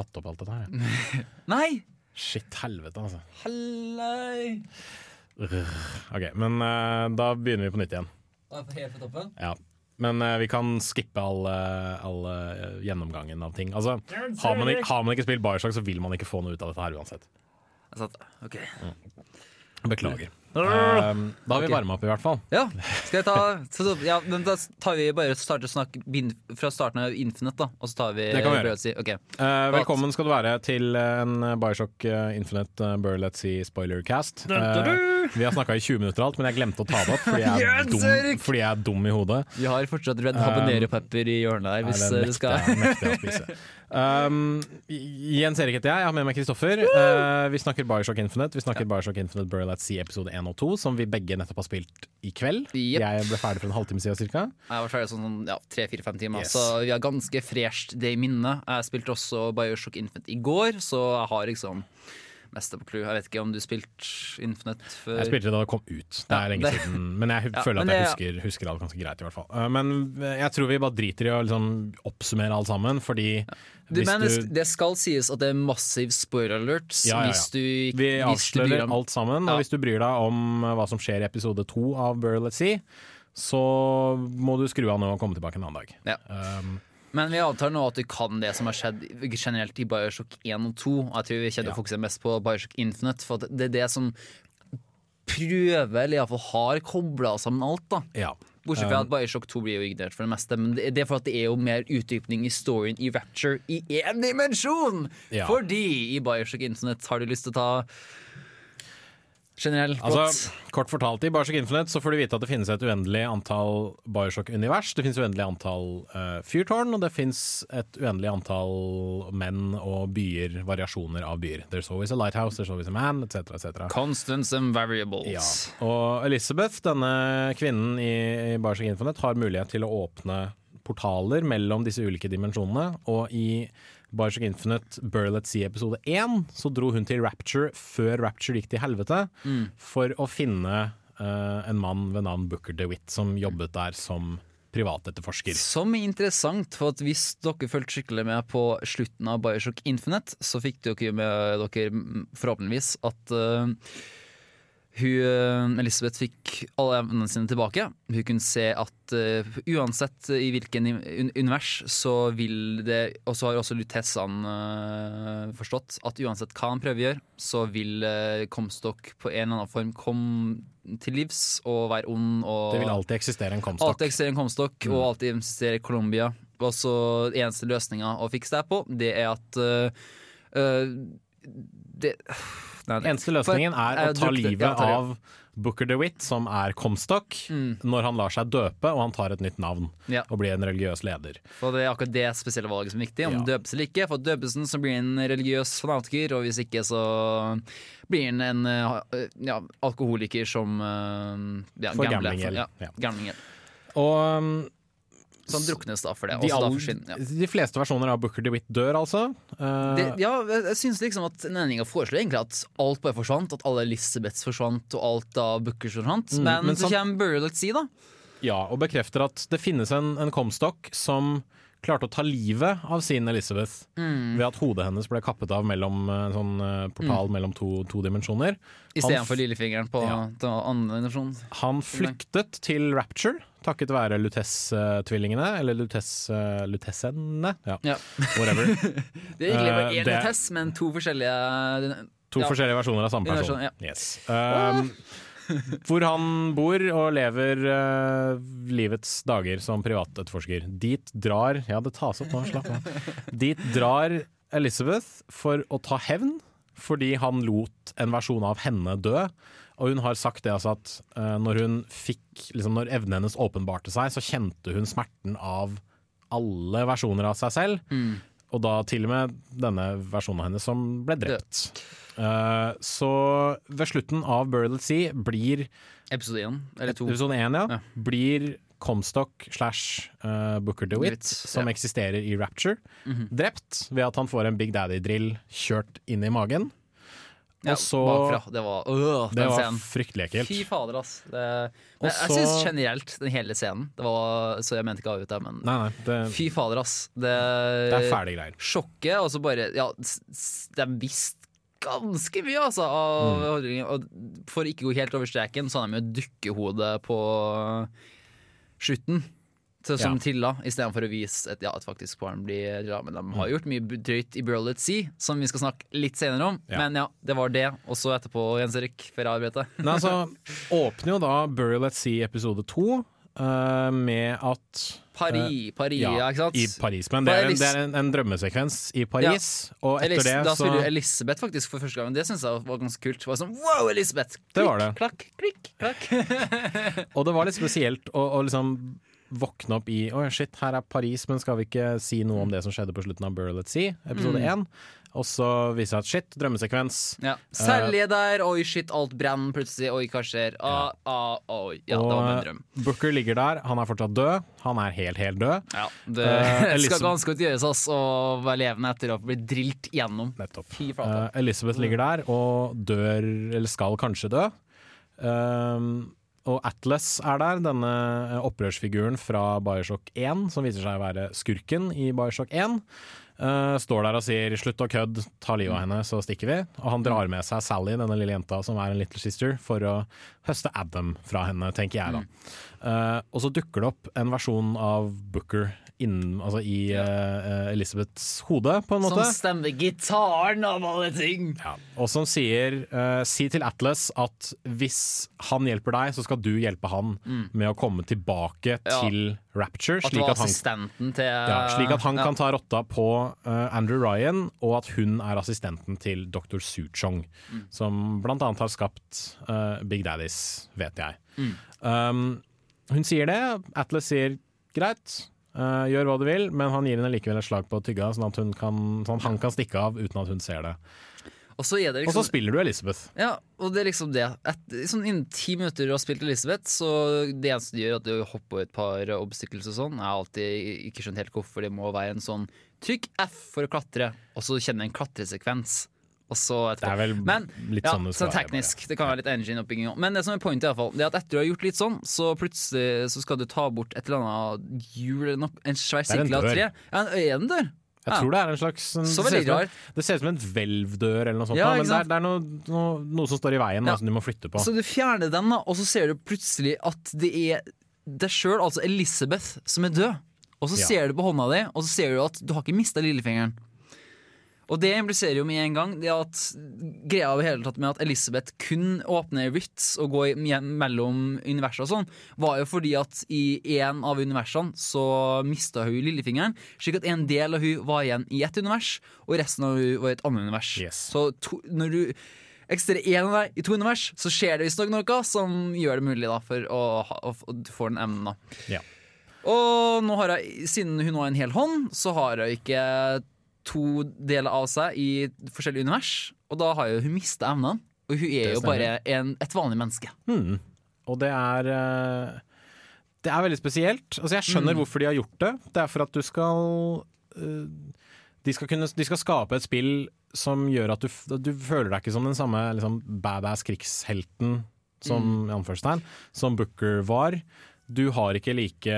tatt opp alt dette her. jeg. Nei! Shit, helvete, altså. Hellei Ok, men eh, da begynner vi på nytt igjen. Helt på toppen? Ja. Men eh, vi kan skippe all, eh, all eh, gjennomgangen av ting. Altså, har, man, ikke- har man ikke spilt Bioshock, så vil man ikke få noe ut av dette her uansett. Jeg satt, ok. Beklager. Um, da har vi okay. varma opp, i hvert fall. Ja, skal jeg ta så, Ja, men da tar vi bare starte å snakke fra starten av Infinite, da. Og så tar vi Det kan vi gjøre. Si. Okay. Ok. Eh, velkommen skal du være til en Bioshock eh, Infinite uh, Burr Let's See spoilercast. Uh, vi har snakka i 20 minutter alt, men jeg glemte å ta det opp fordi jeg er, dum, fordi jeg er dum i hodet. Vi har fortsatt Red habanero-pepper i hjørnet der, hvis eh, det du skal nekter jeg- å spise. Um, Jens Erik heter jeg, jeg har med meg Kristoffer. Uh, vi snakker Bioshock Infinite. Vi snakker Bioshock Infinite Burr Let's See episode 1 og 2, som vi begge nettopp har spilt i kveld. Yep. Jeg ble ferdig for en halvtime siden cirka. Jeg var ferdig sånn ja, tre-fire-fem timer, Yes. så vi har ganske fresht det i minnet. Jeg spilte også Bioshock Infant i går, så jeg har liksom meste på Clue. Jeg vet ikke om du spilte Infinite før? Jeg spilte det da det kom ut. Det Ja, er lenge det- siden. Men jeg Ja, føler at jeg det- husker, husker alt ganske greit, i hvert fall. Uh, men jeg tror vi bare driter i å liksom oppsummere alt sammen, fordi Du, men det, du det skal sies at det er massiv spoiler alerts Ja, ja, ja. hvis du Vi avslører om- alt sammen, Ja. og hvis du bryr deg om uh, hva som skjer i episode to av Burr Let's See, så må du skru av nå og komme tilbake en annen dag. Ja. Um, Men vi avtaler nå at du kan det som har skjedd generelt i Bioshock 1 og 2. Jeg tror vi kjenner Ja. å fokusere mest på Bioshock Infinite, for det er det som prøver, eller iallfall har kobla sammen alt. da ja. Bortsett fra at Bioshock 2 blir jo ignorert for det meste. Men det det er for at det er jo mer utdypning i storyen i Rapture i én dimensjon! Ja. Fordi i Bioshock Infinite har du lyst til å ta generell plott. Altså, kort fortalt, I Bioshock Infinite så får du vite at det finnes et uendelig antall Bioshock-univers. Det finnes uendelig antall uh, fyrtårn, og det finnes et uendelig antall menn og byer, variasjoner av byer. There's always a lighthouse, there's always a man, etc. etc. Constance and variables. Ja. Og Elizabeth, denne kvinnen i i Bioshock Infinite, har mulighet til å åpne portaler mellom disse ulike dimensjonene. Og i Bioshock Infinite Burl Let's Sea episode 1 så dro hun til Rapture før Rapture gikk til helvete, for å finne uh, en mann ved navn Booker DeWitt som jobbet der som privatetterforsker. Som er interessant, for at hvis dere fulgte skikkelig med på slutten av Bioshock Infinite, så fikk dere med dere mm, forhåpentligvis at eh, hun, eh, Elisabeth fikk alle evnene sine tilbake. Hun kunne se at uh, uansett i hvilken univers, så vil det Og så har også Lutessene uh, forstått at uansett hva han prøver å gjøre, så vil uh, Comstock på en eller annen form komme til livs og være ond. Og Det vil alltid eksistere en Comstock. Alltid eksistere en Comstock, og alltid eksistere Colombia. Og så eneste løsninga å fikse det på, det er at uh, det, nei. Eneste løsningen er å ta livet av Booker DeWitt, som er Comstock, når han lar seg døpe og han tar et nytt navn Mm. Ja. og blir en religiøs leder. For det er akkurat det spesielle valget som er viktig. Om Ja. døpes eller ikke. For døpes han, så blir han en religiøs fanatiker, og hvis ikke, så blir han en øh, ja, alkoholiker som øh, ja, For gambler. Ja, Ja. Og um, Så han druknes da for det. De, så da all, ja. de fleste versjoner av Booker DeWitt dør, altså. Uh, Det, ja, jeg syns liksom at Nenninga foreslår egentlig at alt bare forsvant. At alle Elisabeths forsvant, og alt av Bookers forsvant. men, Mm, men så sant- kommer Burial at Sea, da. ja, og bekrefter at det finnes en, en Comstock som klarte å ta livet av sin Elizabeth Mm. ved at hodet hennes ble kappet av mellom en sånn portal portal mellom to, to dimensjoner. Istedenfor lillefingeren på Ja. den andre dimensjonen. Han flyktet til Rapture takket være Lutess-tvillingene, eller Lutess, uh, Lutessene, ja, Ja. whatever. Det er egentlig bare Eh, én Lutess, men to forskjellige To Ja. forskjellige versjoner av samme person. Versjon, ja. Yes. Um, hvor han bor og lever uh, livets dager som privatetterforsker. Dit drar Ja, det tas opp nå, slapp av. Dit drar Elizabeth for å ta hevn, fordi han lot en versjon av henne dø. Og hun har sagt det altså at uh, når hun fikk liksom Når evnen hennes åpenbarte seg, så kjente hun smerten av alle versjoner av seg selv. Og da til og med denne versjonen av henne som ble drept. Uh, så ved slutten av Burley Sea blir Episode én, eller to. episode én, ja, Ja. blir Comstock slash eh, Booker DeWitt, som ja. eksisterer i Rapture, drept ved at han får en Big Daddy-drill kjørt inn i magen. Ja, så bakfra. Det var øh, Det var fryktelig ekkelt. Fy fader, ass. Det, men men jeg syns generelt den hele scenen det var, Så jeg mente ikke å avbryte, men Nei, nei, det, fy fader, ass. Det, det er fæle greier. sjokket, og så bare Ja, de visste ganske mye, altså, av Mm. for ikke å gå helt over streken, så har de jo dukkehode på slutten. Til, som Ja. Tilla, istedenfor å vise et, ja, et faktisk barn blir drilla. Men de Mm. har gjort mye drøyt i Burl at Sea, som vi skal snakke litt senere om. Ja. Men ja, det var det. Og så etterpå, Jens Erik, før jeg avbrøt Nei, altså, åpner jo da Burl at Sea episode to Uh, med at Paris, Paris, ja, ikke sant? i Paris. Men det er, en, det er en, en drømmesekvens i Paris, og etter Elis, det da så spiller du Elisabeth faktisk for første gang. Det syns jeg var ganske kult. Det var sånn, wow, Elisabeth! Det var det. Klakk, klikk, klakk. Og det var litt spesielt å liksom våkne opp i Å shit, her er Paris, men skal vi ikke si noe om det som skjedde på slutten av Burl at Sea, episode Mm. Og så viser det at shit, drømmesekvens. Ja. Selje der, oi shit, alt brenner plutselig, oi hva skjer? Ah, ah, oi. Ja, det var min og drøm. Booker ligger der, han er fortsatt død. Han er helt, helt død. Ja, det Eh, skal ganske godt gjøres ass, å være levende etter å bli drilt gjennom. Nettopp. Eh, Elizabeth ligger der og dør, eller skal kanskje dø. Um, og Atlas er der, denne eh, opprørsfiguren fra Bioshock 1, som viser seg å være skurken i Bioshock 1. Uh, står der og sier 'slutt å kødde, ta livet av henne, så stikker vi'. Og han drar med seg Sally, denne lille jenta som er en little sister, for å høste Adam fra henne, tenker jeg da. Uh, og så dukker det opp en versjon av Booker innen, altså i uh, Elisabeths hode, på en måte. Som stemmer gitaren av alle ting! Ja, og som sier uh, Si til Atlas at hvis han hjelper deg, så skal du hjelpe han med å komme tilbake Mm. Ja. til Rapture. At Slik at, han, til ja, slik at han kan ta rotta på uh, Andrew Ryan, og at hun er assistenten til dr. Suchong, Mm. som blant annet har skapt Big Daddies, vet jeg. Mm. Um, hun sier det, Atlas sier greit. Eh, gjør hva du vil, men han gir henne likevel et slag på tygga, sånn at hun kan, sånn at han kan stikke av uten at hun ser det. Og så det Og så liksom spiller du Elisabeth. Ja, og det er liksom det. Et, sånn Innen ti minutter du har spilt Elisabeth, så det eneste du gjør, at du hopper et par obstacles og sånn. Jeg har alltid ikke skjønt helt hvorfor det må være en sånn trykk F for å klatre, og så kjenner jeg en klatresekvens. Og så Det er vel Men litt ja, sånn det så skal være. teknisk. Det kan være litt engine-oppbygging òg. Men det som er pointet, i hvert fall, det er at etter du har gjort litt sånn, så plutselig så skal du ta bort et eller annet hjul. En svær sirkel av tre. Ja, en- er det en dør? Jeg Ja. tror det er en slags en, Så det, ser ut som, en- det ser ut som en hvelvdør eller noe sånt, Ja, men det er, det er noe, noe, noe som står i veien da, som du må flytte på. Så du fjerner den, da, og så ser du plutselig at det er deg sjøl, altså Elizabeth, som er død. Og så Ja. ser du på hånda di, og så ser du at du har ikke mista lillefingeren. Og det impliserer jo med en gang det at greia over hele tatt med at Elizabeth kun åpner Ritz og går mellom universer og sånn, var jo fordi at i en av universene så mista hun lillefingeren, slik at en del av hun var igjen i ett univers, og resten av hun var i et annet univers. Yes. Så to, når du eksisterer én av deg i to univers, så skjer det visstnok noe som gjør det mulig da, for å, å, å få den evnen. da Ja. og nå har jeg, siden hun har en hel hånd, så har hun ikke to deler av seg i forskjellige univers. Og da har jo hun mista evnene. Og hun er jo bare en, et vanlig menneske. Mm. Og det er eh, Det er veldig spesielt. Altså, jeg skjønner Mm. hvorfor de har gjort det. Det er for at du skal eh, de, skal kunne, de skal skape et spill som gjør at du, du føler deg ikke som den samme liksom, badass krigshelten som, Mm. som Booker var. Du har ikke like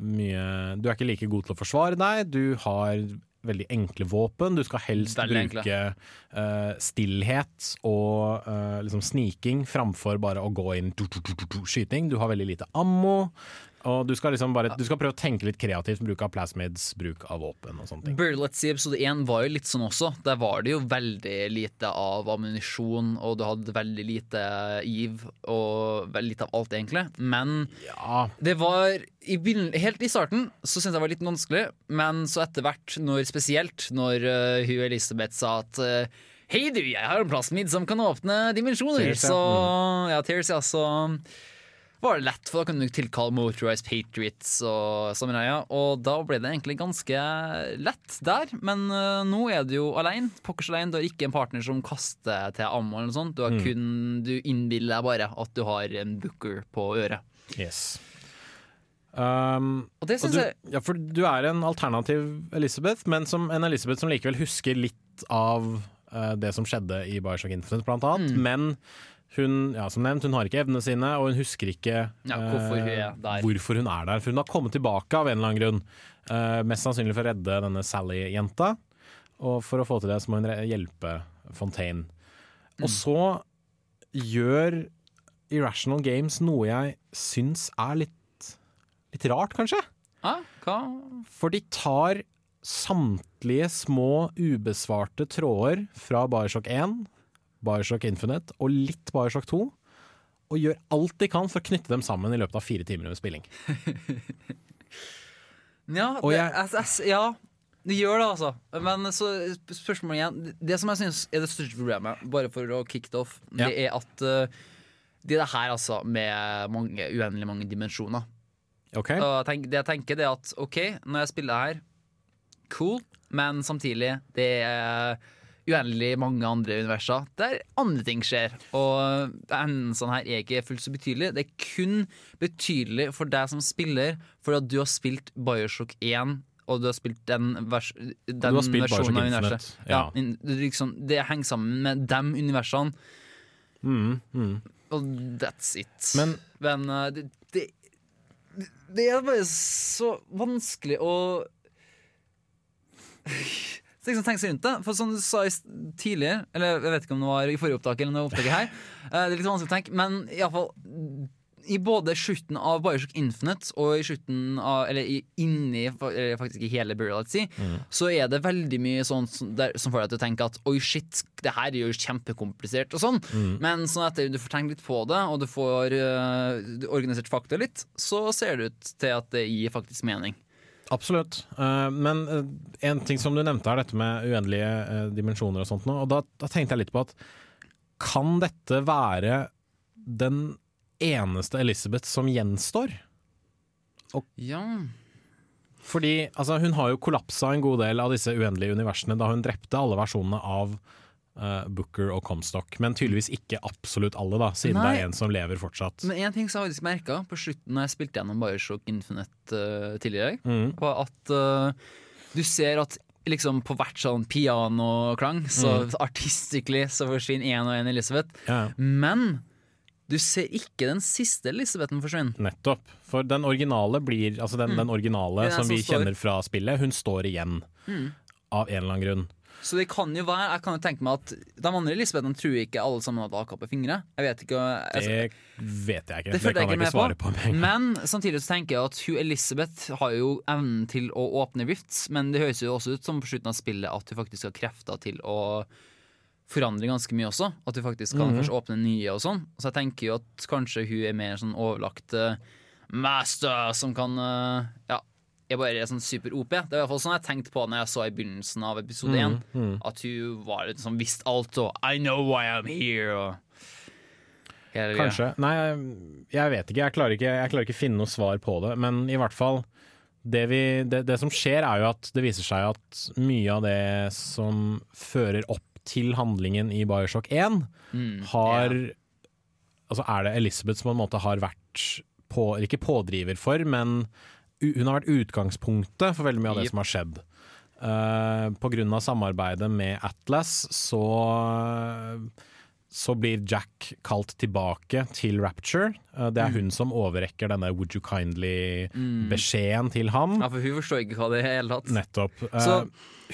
mye Du er ikke like god til å forsvare deg. Du har veldig enkle våpen. Du skal helst bruke uh, stillhet og uh, liksom sniking framfor bare å gå inn du, du, du, skyting. Du har veldig lite ammo. Og du skal liksom bare Du skal prøve å tenke litt kreativt. Bruk av plasmids, bruk av våpen og sånne ting. Burl Let's See episode 1 var jo litt sånn også. Der var det jo veldig lite av ammunisjon, og du hadde veldig lite giv, og veldig lite av alt, egentlig. Men Ja, Det var i Helt i starten så syntes jeg det var litt vanskelig, men så etter hvert, når, spesielt når uh, hun Elisabeth sa at uh, Hei du, jeg har en plasmid som kan åpne dimensjoner, Tears, ja. så Ja, Tears, ja, så var det lett, for da kunne du tilkalle Motorized Patriots og sånn greia. Og da ble det egentlig ganske lett der, men uh, nå er du jo alene. Pokkers alene. Du har ikke en partner som kaster til ammo eller noe sånt. Du, har kun, du innbiller deg bare at du har en booker på øret. yes. Um, Og det syns jeg ja, for du er en alternativ Elizabeth, men som en Elizabeth som likevel husker litt av uh, det som skjedde i Bioshock Infinite, blant annet. Mm. Men hun, ja, som nevnt, hun har ikke evnene sine, og hun husker ikke Ja, hvorfor hun er eh, der. hvorfor hun er der. For hun har kommet tilbake av en eller annen grunn. Eh, mest sannsynlig for å redde denne Sally-jenta. Og for å få til det, så må hun hjelpe Fontaine. Og Mm. så gjør Irrational Games noe jeg syns er litt, litt rart, kanskje. Ah, hva? For de tar samtlige små ubesvarte tråder fra Bioshock 1, Bioshock Infinite og litt Bioshock 2, og gjør alt de kan for å knytte dem sammen i løpet av fire timer med spilling. Ja, det, jeg- jeg, jeg, ja, det gjør det, altså. Men så spørsmålet igjen Det som jeg syns er det største problemet, bare for å kick det off, Ja. det er at uh, det er det her altså med mange, uendelig mange dimensjoner. Okay. Og tenk, det jeg tenker, det er at OK, når jeg spiller her, cool, men samtidig, det er uendelig mange andre universer der andre ting skjer. Og hendelsene her er ikke fullt så betydelig. Det er kun betydelig for deg som spiller, fordi at du har spilt Bioshock 1. Og du har spilt den, vers, den har spilt versjonen av universet. Ja. ja. liksom, det henger sammen med de universene, Mm, mm. og that's it. Men Men uh, det, det, det er bare så vanskelig å Så liksom tenk seg rundt det. For som du sa tidligere, eller jeg vet ikke om det var i forrige opptak eller noe opptaket her, eh, det er litt vanskelig å tenke, men iallfall i både slutten av Bioshock Infinite og i slutten av Eller i, inni eller faktisk i hele Burial at Sea, så er det veldig mye sånn som, der, som får deg til å tenke at oi, shit, det her er jo kjempekomplisert og sånn. Men sånn etter du får tenkt litt på det, og du får uh, organisert fakta litt, så ser det ut til at det gir faktisk mening. Absolutt. Eh, men eh, en ting som du nevnte er dette med uendelige eh, dimensjoner og sånt nå, og da, da tenkte jeg litt på at kan dette være den eneste Elizabeth som gjenstår? Ja. Fordi altså, hun har jo kollapsa en god del av disse uendelige universene da hun drepte alle versjonene av eh, Booker og Comstock, men tydeligvis ikke absolutt alle, da, siden Nei. det er en som lever fortsatt. Men en ting som jeg faktisk merka på slutten når jeg spilte gjennom Bioshock Infinite uh, tidligere, Mm. var at uh, du ser at liksom på hvert sånn pianoklang, så artistically så forsvinner én og én Elisabeth. Ja, Men du ser ikke den siste Elisabethen forsvinne. nettopp. For den originale blir Altså den, den originale den som vi står- kjenner fra spillet, hun står igjen. Av en eller annen grunn. Så det kan jo være Jeg kan jo tenke meg at de andre Elisabethene tror ikke alle sammen hadde AK på fingre. Jeg vet ikke jeg, Det vet jeg ikke. Det Det, kan jeg ikke svare på. på. Men samtidig så tenker jeg at hun Elisabeth har jo evnen til å åpne rifts, men det høres jo også ut som på slutten av spillet at hun faktisk har krefter til å forandre ganske mye også. At hun faktisk kan først åpne nye og sånn. Så jeg tenker jo at kanskje hun er mer sånn overlagt uh, master som kan uh, Ja, er bare sånn super-OP. Det var i hvert fall sånn jeg tenkte på når jeg så i begynnelsen av episode én. At hun var litt sånn visste alt og I know why I'm here og hele greia. Kanskje. Nei, jeg vet ikke. Jeg klarer ikke, jeg klarer ikke finne noe svar på det. Men i hvert fall det, vi, det, det som skjer, er jo at det viser seg at mye av det som fører opp til handlingen i Bioshock 1, Mm, har ja. Altså er det Elizabeth som på en måte har vært på, ikke pådriver for, men hun har vært utgangspunktet for veldig mye av det som har skjedd. Uh, på grunn av samarbeidet med Atlas så så blir Jack kalt tilbake til Rapture. Uh, det er Mm. hun som overrekker denne 'would you kindly'-beskjeden til ham. Ja, for hun forstår ikke hva det er i hele tatt. Nettopp. Uh,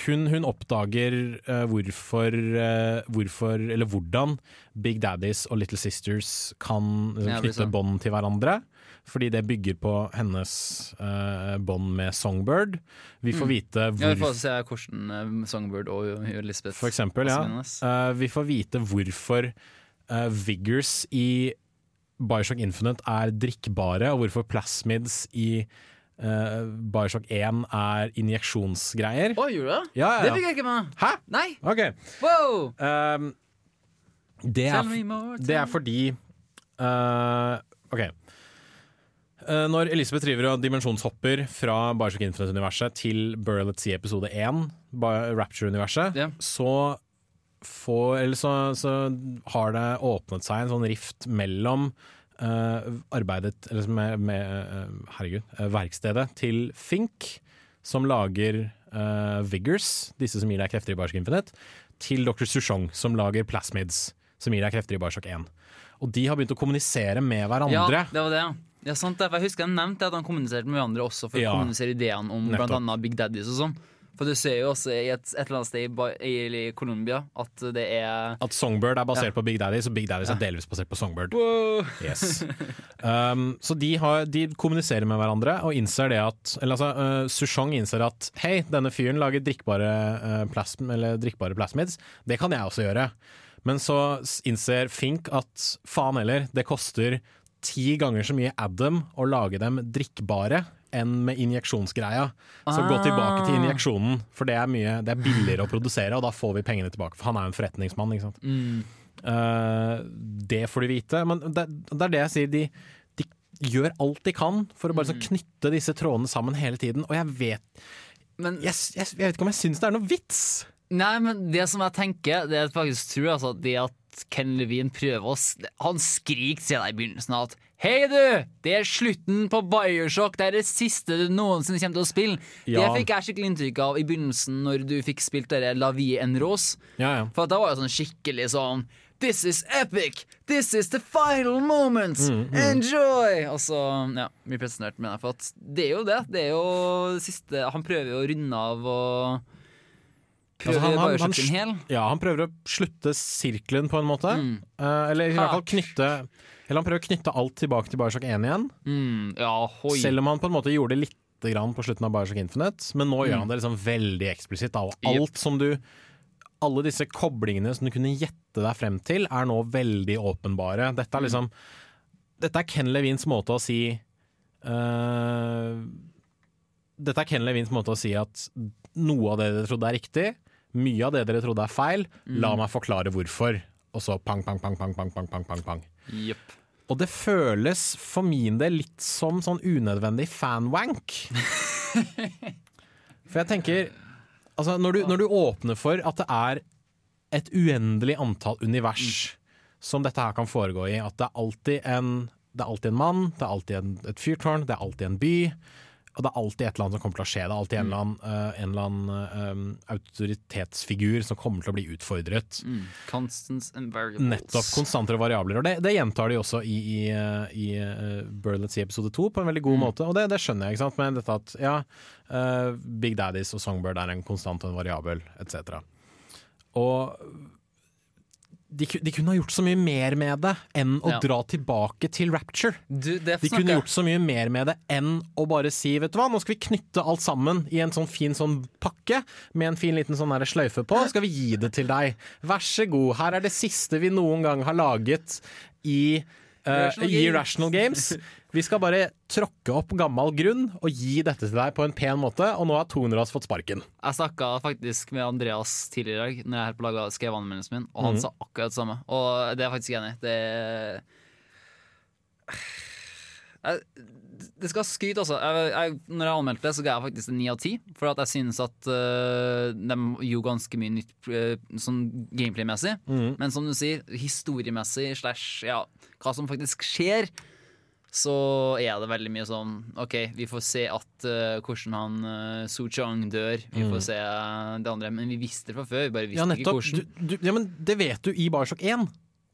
hun, hun oppdager eh, hvorfor, eh, hvorfor, eller hvordan Big Daddies og Little Sisters kan liksom, Ja, knytte sånn. bånd til hverandre. Fordi det bygger på hennes uh, bånd med Songbird. Vi får vite Mm. Ja, vi får se hvordan eh, Songbird og Elisabeth For eksempel, ja. Eh, vi får vite hvorfor uh, Vigors i Bioshock Infinite er drikkbare, og hvorfor plasmids i uh, Bioshock 1 er injeksjonsgreier. Å, gjorde du det? Ja, ja, Det ja. fikk jeg ikke med. Hæ? Nei! Ok. Wow! Ehm, det, er, more, det er fordi uh, OK. Eh, når Elisabeth driver og dimensjonshopper fra Bioshock Infinite-universet til Burial at Sea episode 1, Rapture-universet, Ja. så får Eller så, så har det åpnet seg en sånn rift mellom uh, arbeidet Eller med, med uh, Herregud, uh, verkstedet til Fink, som lager Vigors, disse som gir deg krefter i Bioshock Infinite, til Dr. Sushong, som lager plasmids, som gir deg krefter i Bioshock 1. Og de har begynt å kommunisere med hverandre. Ja, det var det. Ja, sant. For jeg husker jeg nevnte at han kommuniserte med hverandre også for Ja. å kommunisere ideene om bl.a. Big Daddies og sånn. For du ser jo også i et, et eller annet sted i, i, Colombia at det er At Songbird er basert Ja. på Big Daddies, og Big Daddies er delvis basert på Songbird. Yes. Um, så de, har, de kommuniserer med hverandre og innser det at Eller altså, uh, Sushong innser at hei, denne fyren lager drikkbare, uh, plasm, eller drikkbare plasmids, det kan jeg også gjøre. Men så innser Fink at faen heller, det koster ti ganger så mye Adam å lage dem drikkbare enn med injeksjonsgreia. Så gå tilbake til Ah. injeksjonen, for det er, mye, det er billigere å produsere, og da får vi pengene tilbake. For han er jo en forretningsmann, ikke sant. Mm. Uh, det får de vite. Men det, det er det jeg sier. De, de gjør alt de kan for å bare Mm. knytte disse trådene sammen hele tiden. Og jeg vet Men Jeg, jeg, jeg vet ikke om jeg syns det er noe vits! Nei, men det som jeg tenker, det jeg faktisk tror altså, det at Ken Levine prøver å Han skriker til deg i begynnelsen at Hei du, det er slutten på Bioshock, det er det siste du noensinne kommer til å spille. Ja. Det fikk jeg skikkelig inntrykk av i begynnelsen når du fikk spilt dere La Vie en Rose. Ja, ja. For da var det sånn skikkelig sånn This is epic! This is the final moment! Mm, Enjoy! Og så ja, Mye presentert mener jeg. For at det er jo det. Det er jo det siste Han prøver jo å runde av og Prøver Altså, han- han- å Bioshocken hel. Ja, han prøver å slutte sirkelen på en måte. Mm. Uh, eller i hvert fall knytte Eller han prøver å knytte alt tilbake til Bioshock 1 igjen. Mm, ja. Selv om han på en måte gjorde det lite grann på slutten av Bioshock Infinite. Men nå gjør han det liksom veldig eksplisitt. Og alt Yep. som du Alle disse koblingene som du kunne gjette deg frem til, er nå veldig åpenbare. Dette Mm. er liksom Dette er Ken Levins måte å si uh, Dette er Ken Levins måte å si at noe av det dere trodde er riktig, mye av det dere trodde er feil, la mm. meg forklare hvorfor. Og så pang, pang, pang, pang, pang, pang, pang. pang, pang. Yep. Og det føles for min del litt som sånn unødvendig fanwank. for jeg tenker altså når, du, når du, åpner for at det er et uendelig antall univers mm. som dette her kan foregå i, at det er alltid en, det er alltid en mann, det er alltid en, et fyrtårn, det er alltid en by og det er alltid et eller annet som kommer til å skje. Det er alltid en eller annen, eh, en eller annen eh, autoritetsfigur som kommer til å bli utfordret. Mm. Constants and variables. Nettopp. Konstanter og variabler. Og det, det gjentar de også i, i, eh, i Burlets i episode to på en veldig god Mm. måte. Og det, det skjønner jeg, ikke sant. Men dette at ja, uh, Big Daddies og Songbird er en konstant og en variabel, etc. Og de, de kunne ha gjort så mye mer med det enn å Ja. dra tilbake til Rapture. Du, det De kunne gjort så mye mer med det enn å bare si vet du hva, nå skal vi knytte alt sammen i en sånn fin sånn pakke med en fin liten sånn der sløyfe på. Skal vi gi det til deg? Vær så god, her er det siste vi noen gang har laget i, eh, Rational Games. Vi skal bare tråkke opp gammel grunn og gi dette til deg på en pen måte, og nå har Toneras fått sparken. Jeg snakka faktisk med Andreas tidligere i dag Når jeg her på laget skrev anmeldelsen min, og han mm. sa akkurat det samme. Og det er jeg faktisk enig i. Det jeg, det skal skryte, skryt, altså. Jeg, jeg, når jeg anmeldte det, så ga jeg faktisk en ni av ti. For at jeg synes at uh, de gjorde ganske mye nytt uh, sånn gameplay-messig. Mm. Men som du sier, historiemessig slash ja, hva som faktisk skjer, så er det veldig mye sånn OK, vi får se at uh, hvordan han uh, Su Chang dør. Vi får se det andre. Men vi visste det fra før. Vi bare visste Mm. Ja, ikke hvordan. Du, du, ja, men det vet du i Bioshock 1.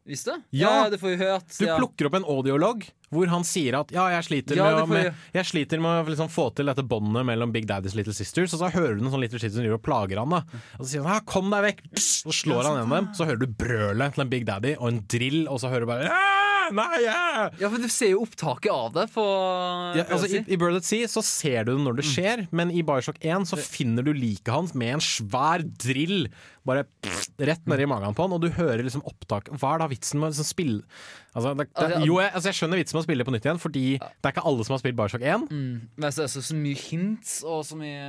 Visste Ja, Ja. det får vi hørt. Du ja. plukker opp en audiolog hvor han sier at ja, jeg sliter Ja, med, å- jeg. sliter med å liksom få til dette båndet mellom Big Daddy's Little Sisters, og så hører du noen sånn Little Sisters som driver og plager han. da Og så sier han 'kom deg vekk', så slår han gjennom dem. Så hører du brølet til en Big Daddy og en drill, og så hører du bare ja, Nei, ja! Ja, for du ser jo opptaket av det på Ja, altså, I i Bird at Sea så ser du det når det skjer, men i Bioshock 1 så finner du liket hans med en svær drill bare pff, rett nedi magen på han, og du hører liksom opptak. Hva er da vitsen med å liksom spille altså, det, det, Altså, Jo, jeg, altså, jeg skjønner vitsen med å spille det på nytt igjen, fordi det er ikke alle som har spilt Bioshock 1. mm. Men så er det så, så mye hints og så mye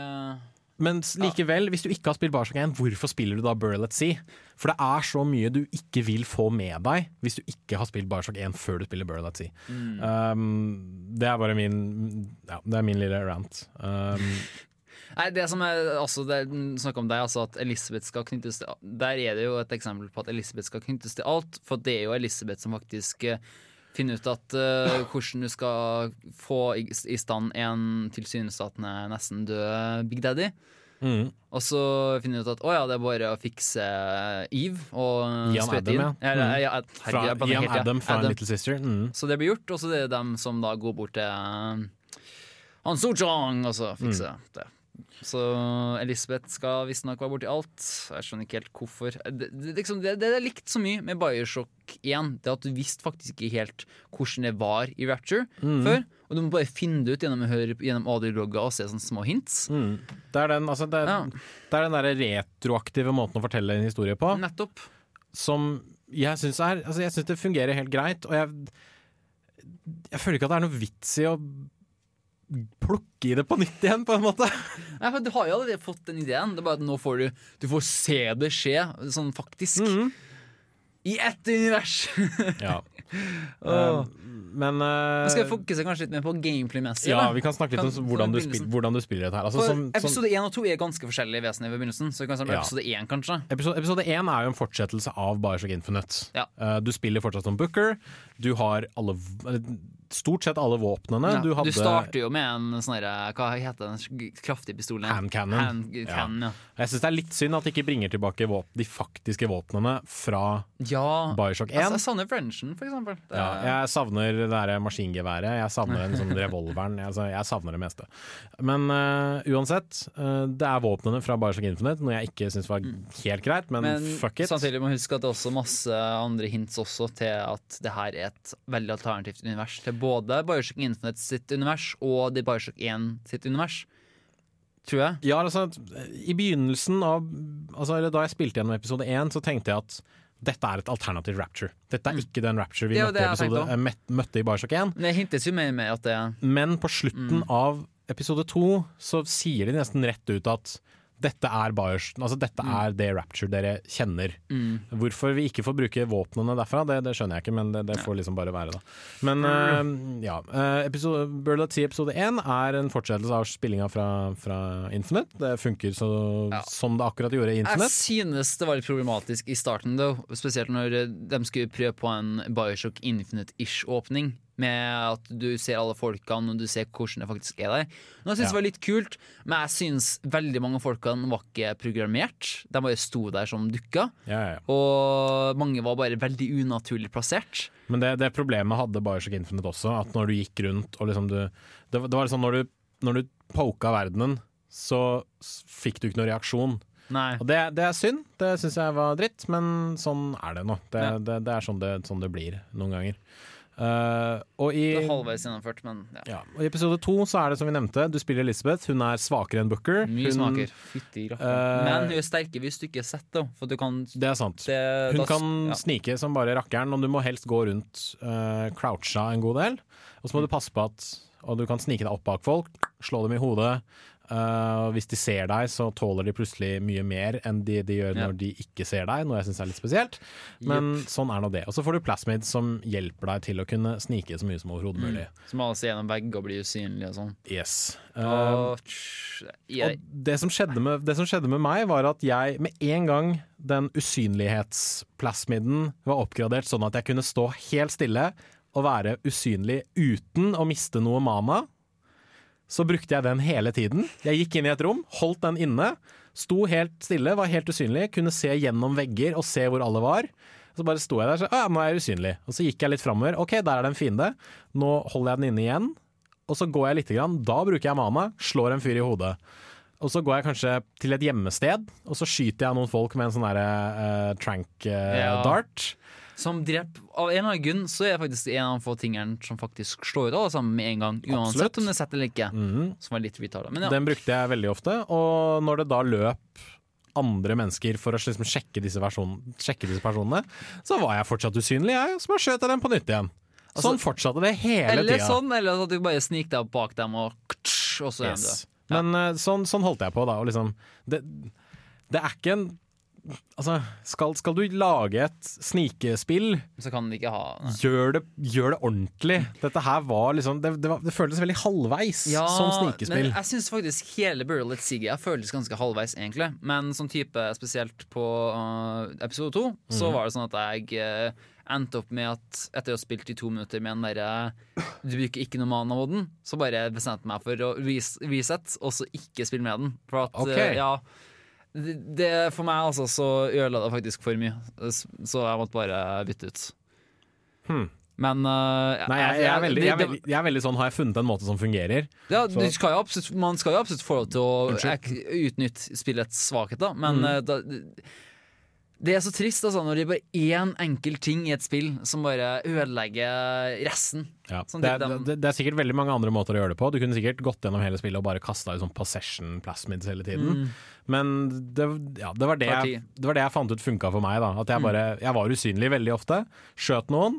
Men likevel, hvis du ikke har spilt Bioshock 1, hvorfor spiller du da Burl at Sea? For det er så mye du ikke vil få med deg hvis du ikke har spilt Bioshock 1 før du spiller Burl at Sea. Um, det er bare min Ja, det er min lille rant. Um, Nei, det som er også det er snakk om deg, altså at Elisabeth skal knyttes til Der er det jo et eksempel på at Elisabeth skal knyttes til alt, for det er jo Elisabeth som faktisk eh, finner ut at uh, hvordan du skal få i, i stand en tilsynelatende nesten død Big Daddy. Mm. Og så finner du ut at å ja, det er bare å fikse Eve og sprøyte Adam, ja. Mm. ja, herregud, Ian. Adam fra Adam. Little Sister. Mm. Så det blir gjort, og så det er dem som da går bort til Han Soo-chong og så fikser Mm. det. Så Elisabeth skal visstnok være borti alt. Jeg skjønner ikke helt hvorfor. Det, det, liksom, det, det er likt så mye med Bioshock 1. Det at du visste faktisk ikke helt hvordan det var i Rapture Mm. før. Og du må bare finne det ut gjennom gjennom audiologger og se sånne små hints. Mm. Det er den, altså, Ja. den derre retroaktive måten å fortelle en historie på Nettopp. som jeg syns er Altså, jeg syns det fungerer helt greit, og jeg Jeg føler ikke at det er noe vits i å plukke i det på nytt igjen, på en måte. Nei, for Du har jo allerede fått den ideen. Det er bare at nå får du Du får se det skje, sånn faktisk. Mm. I ett univers! Ja. Åh. men uh, skal vi fokusere kanskje litt mer på gameplay-messig. Ja, vi kan snakke litt Kan- om hvordan du, spil, hvordan du spiller dette her. Altså, som, som, episode 1 og 2 er ganske forskjellige vesener ved begynnelsen. Så vi kan med Ja. episode 1, kanskje. episode, episode 1 er jo en fortsettelse av Bioshock Infinite. Ja. Uh, du spiller fortsatt som Booker. Du har alle, stort sett alle våpnene. Ja, Du hadde starter jo med en sånn herre Hva heter den kraftige pistolen? Hand cannon. Hand cannon, ja. Jeg syns det er litt synd at de ikke bringer tilbake våp de faktiske våpnene fra ja. Bioshock 1. Altså, jeg savner Frenchen, for eksempel. Ja, jeg savner det maskingeværet, jeg savner den sånn revolveren. Jeg, altså, jeg savner det meste. Men uh, uansett, uh, det er våpnene fra Bioshock Infinite, noe jeg ikke syns var helt greit, men, Men fuck it. samtidig må vi huske at det er også masse andre hints også til at det her er et veldig alternativt univers til både Bioshock Infinite sitt univers og The Bioshock 1 sitt univers. Tror jeg. Ja, altså, I begynnelsen av altså, eller Da jeg spilte gjennom episode 1, så tenkte jeg at dette er et alternativ rapture. Dette er ikke den rapture vi Mm. Er møtte, episode, møtte, møtte i Bioshock 1. Det hintes jo mer med at det Men på slutten Mm. av episode 2 så sier de nesten rett ut at dette er Bioshock, altså dette Mm. er det rapture dere kjenner. Hvorfor vi ikke får bruke våpnene derfra, det, det skjønner jeg ikke, men det, det får liksom bare være, da. Men eh, ja. eh, episode, Bird of Tea episode 1 er en fortsettelse av spillinga fra, fra Infinite. Det funker så, Ja. som det akkurat gjorde i Jeg synes det var litt problematisk i starten, though. Spesielt når de skulle prøve på en Bioshock Infinite-ish-åpning. Med at du ser alle folkene og du ser hvordan det faktisk er der. Nå synes jeg Ja. det var litt kult, men jeg synes veldig mange av folkene var ikke programmert. De bare sto der som dukka. Ja, ja. Og mange var bare veldig unaturlig plassert. Men det, det problemet hadde Bioshock Infinite også, at når du gikk rundt og liksom du Det, var- det var liksom når du, når du poka verdenen, så fikk du ikke noen reaksjon. Nei. Og det, det er synd, det syns jeg var dritt, men sånn er det nå. Det, det, det er sånn det, sånn det blir noen ganger. Eh, og, i, Det er halvveis gjennomført, men ja. ja, og i episode to så er det som vi nevnte, du spiller Elizabeth. Hun er svakere enn Booker. Mye Hun- smaker. Fytti uh. Men hun er sterkere hvis du ikke er sett, da. For du kan Det er sant. det, Hun da- kan ja. snike som bare rakkeren, og du må helst gå rundt uh, croucha en god del. Og så må du passe på at Og du kan snike deg opp bak folk, slå dem i hodet. Eh, hvis de ser deg, så tåler de plutselig mye mer enn de, de gjør Ja. når de ikke ser deg, noe jeg syns er litt spesielt. Men sånn er nå det. Og så får du plasmid som hjelper deg til å kunne snike så mye som overhodet mulig. Som alle ser gjennom vegger og blir usynlige og sånn. Yes. Uh, Og, jeg, og det som, med, det som skjedde med meg, var at jeg med en gang den usynlighetsplasmiden var oppgradert sånn at jeg kunne stå helt stille og være usynlig uten å miste noe mana, så brukte jeg den hele tiden. Jeg gikk inn i et rom, holdt den inne, sto helt stille, var helt usynlig, kunne se gjennom vegger og se hvor alle var. Så bare sto jeg der, og sa ja, nå er jeg usynlig. Og så gikk jeg litt framover. Ok, der er det en fiende. Nå holder jeg den inne igjen. Og så går jeg litt, grann. da bruker jeg mana, slår en fyr i hodet. Og så går jeg kanskje til et gjemmested, og så skyter jeg noen folk med en sånn derre uh, trank uh, Ja. dart. Som dreper Av en eller annen grunn så er det faktisk en av de få tingene som faktisk slår ut alle sammen med en gang. Uansett Absolutt. om det er sett eller ikke. Mhm. Som var litt retarda. Men ja. Den brukte jeg veldig ofte. Og når det da løp andre mennesker for å liksom sjekke, disse sjekke disse personene, så var jeg fortsatt usynlig, jeg. Så bare skjøt jeg dem på nytt igjen. Sånn fortsatte det hele eller tiden. sånn, eller at du bare snik deg opp bak dem og og så Yes. Men eh, sånn, sånn holdt jeg på, da. Liksom, det, det er ikke en Altså, skal, skal du lage et snikespill, Så kan de ikke ha nei. gjør det, gjør det ordentlig. Dette her var liksom Det, det, var, det føltes veldig halvveis som snikespill. Men jeg syns faktisk hele Burial at Siggy føltes ganske halvveis, egentlig. Men sånn type spesielt på uh, episode to, Mhm. så var det sånn at jeg uh, endte opp med at etter å ha spilt i to minutter med en derre Du bruker ikke noe mana-moden, så bare bestemte jeg meg for å res reset, og så ikke spille med den. For at, okay. uh, ja det, det, For meg altså, så ødela det faktisk for mye, så jeg måtte bare bytte ut. Hmm. Men uh, Nei, jeg, jeg, er veldig, jeg, er veldig, jeg er veldig sånn Har jeg funnet en måte som fungerer? Ja, du skal absolutt, man skal jo absolutt få lov til å utnytte spillets svakheter, men Mm. da, det er så trist altså, når det er bare én enkel ting i et spill som bare ødelegger resten. Ja. Sånn Det, er, det, det er sikkert veldig mange andre måter å gjøre det på. Du kunne sikkert gått gjennom hele spillet og bare kasta ut sånn possession plasmids hele tiden. Men det, ja, det, var det, jeg, det var det jeg fant ut funka for meg. Da. At jeg, bare, jeg var usynlig veldig ofte. Skjøt noen.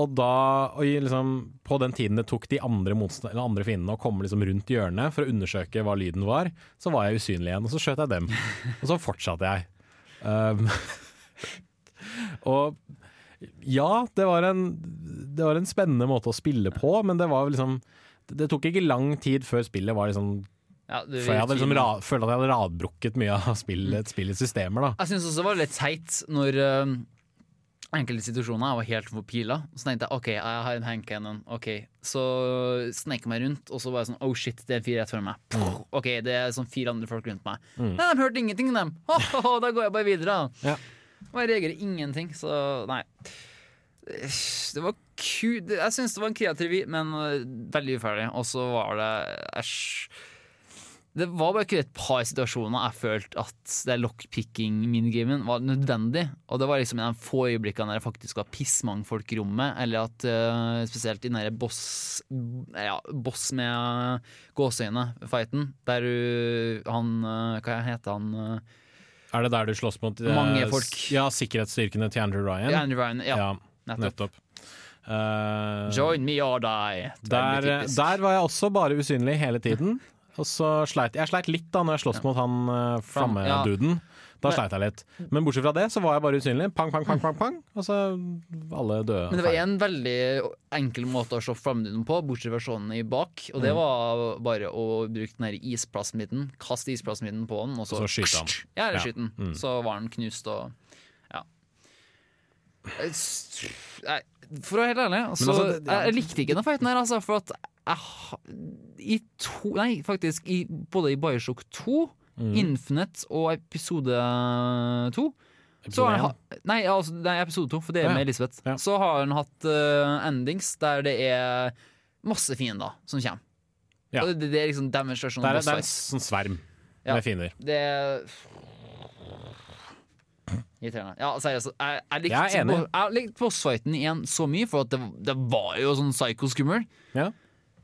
Og da, og liksom, på den tiden det tok de andre, andre fiendene å komme liksom rundt hjørnet for å undersøke hva lyden var, så var jeg usynlig igjen, og så skjøt jeg dem. Og så fortsatte jeg. Um, og ja, det var, en, det var en spennende måte å spille på, men det var liksom Det tok ikke lang tid før spillet var liksom Ja, Før jeg hadde liksom ra, følte at jeg hadde radbrukket mye av spillet, spillets systemer, da. Jeg syns også det var litt teit når eh, enkelte situasjoner jeg var helt for pila. Så tenkte jeg OK, jeg har en handcannon. Ok, Så snek jeg meg rundt, og så var jeg sånn Oh shit, det er fire rett foran meg. Puh, OK, det er sånn fire andre folk rundt meg. Mm. Nei, de hørte ingenting, dem. Ho, ho, ho, da går jeg bare videre. Ja. Og jeg reagerer ingenting, så nei. Det var ku... Jeg syns det var en kreativ vri, men øh, veldig uferdig. Og så var det Æsj. Det var bare ikke et par situasjoner jeg følte at det lockpicking-minigamen var nødvendig. Og det var liksom i de få øyeblikkene der det faktisk var pissmange folk i rommet, eller at uh, spesielt i den derre boss Ja, boss med gåseøyne-fighten, der du Han uh, Hva heter han? øh, Er det der du slåss mot eh, Mange folk. Ja, sikkerhetsstyrkene til Andrew Ryan? Andrew Ryan. Ja, Ja, nettopp. nettopp. Uh, Join me or die. Er der, der var jeg også bare usynlig hele tiden. Og så sleit Jeg sleit litt da når jeg sloss mot han uh, flammeduden. Da sleit jeg litt. Men bortsett fra det så var jeg bare usynlig. Pang, pang, pang, pang, pang. Og så alle døde. Men det var en veldig enkel måte å slå flammeduden på, bortsett fra sånn i bak. Og Mm. det var bare å bruke den her isplastmidden. Kaste isplastmidden på den, og så, Og så skyte han. Ja, eller skyte den. Mm. Så var den knust og Ja. Nei, For å være helt ærlig, altså, altså, det- ja. jeg, likte ikke denne fighten her, altså. For at jeg I to Nei, faktisk. I, både i Bioshock 2, Mm. Infinite og episode 2 så har han ha, nei, altså, er episode to, for det er med Elisabeth. Ja. Så har han hatt uh, endings der det er masse fiender som kommer. Ja. Det, det er liksom demonstrasjon Det er, det er en sånn sverm Ja. med fiender. Det er Irriterende. Ja, seriøst. Jeg, jeg, likte, bo- jeg likte bossfighten igjen så mye, for det, det var jo sånn psycho-skummel. Ja.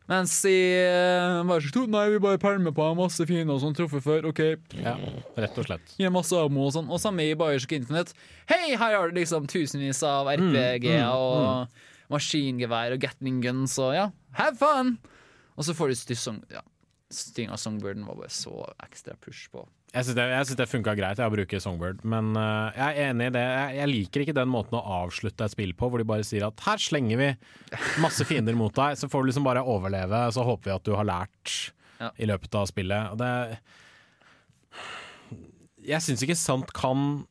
Mens i uh, Bioshock 2 Nei, vi bare pælmer på masse fine og sånn, truffet før. OK, ja, rett og slett. Gir masse ammo og sånn. Og samme i Bioshock Infinite. Hei, her har du liksom tusenvis av RPG-er mm, og maskingevær og Gatling guns og ja, have fun! Og så får du styr. Ja. Stinga Songbirden var bare så ekstra push på. Jeg syns det, jeg synes det funka greit jeg, å bruke Songbird, men uh, jeg er enig i det. Jeg, jeg liker ikke den måten å avslutte et spill på, hvor de bare sier at her slenger vi masse fiender mot deg, så får du liksom bare overleve, så håper vi at du har lært Ja. i løpet av spillet. Det Jeg syns ikke sånt kan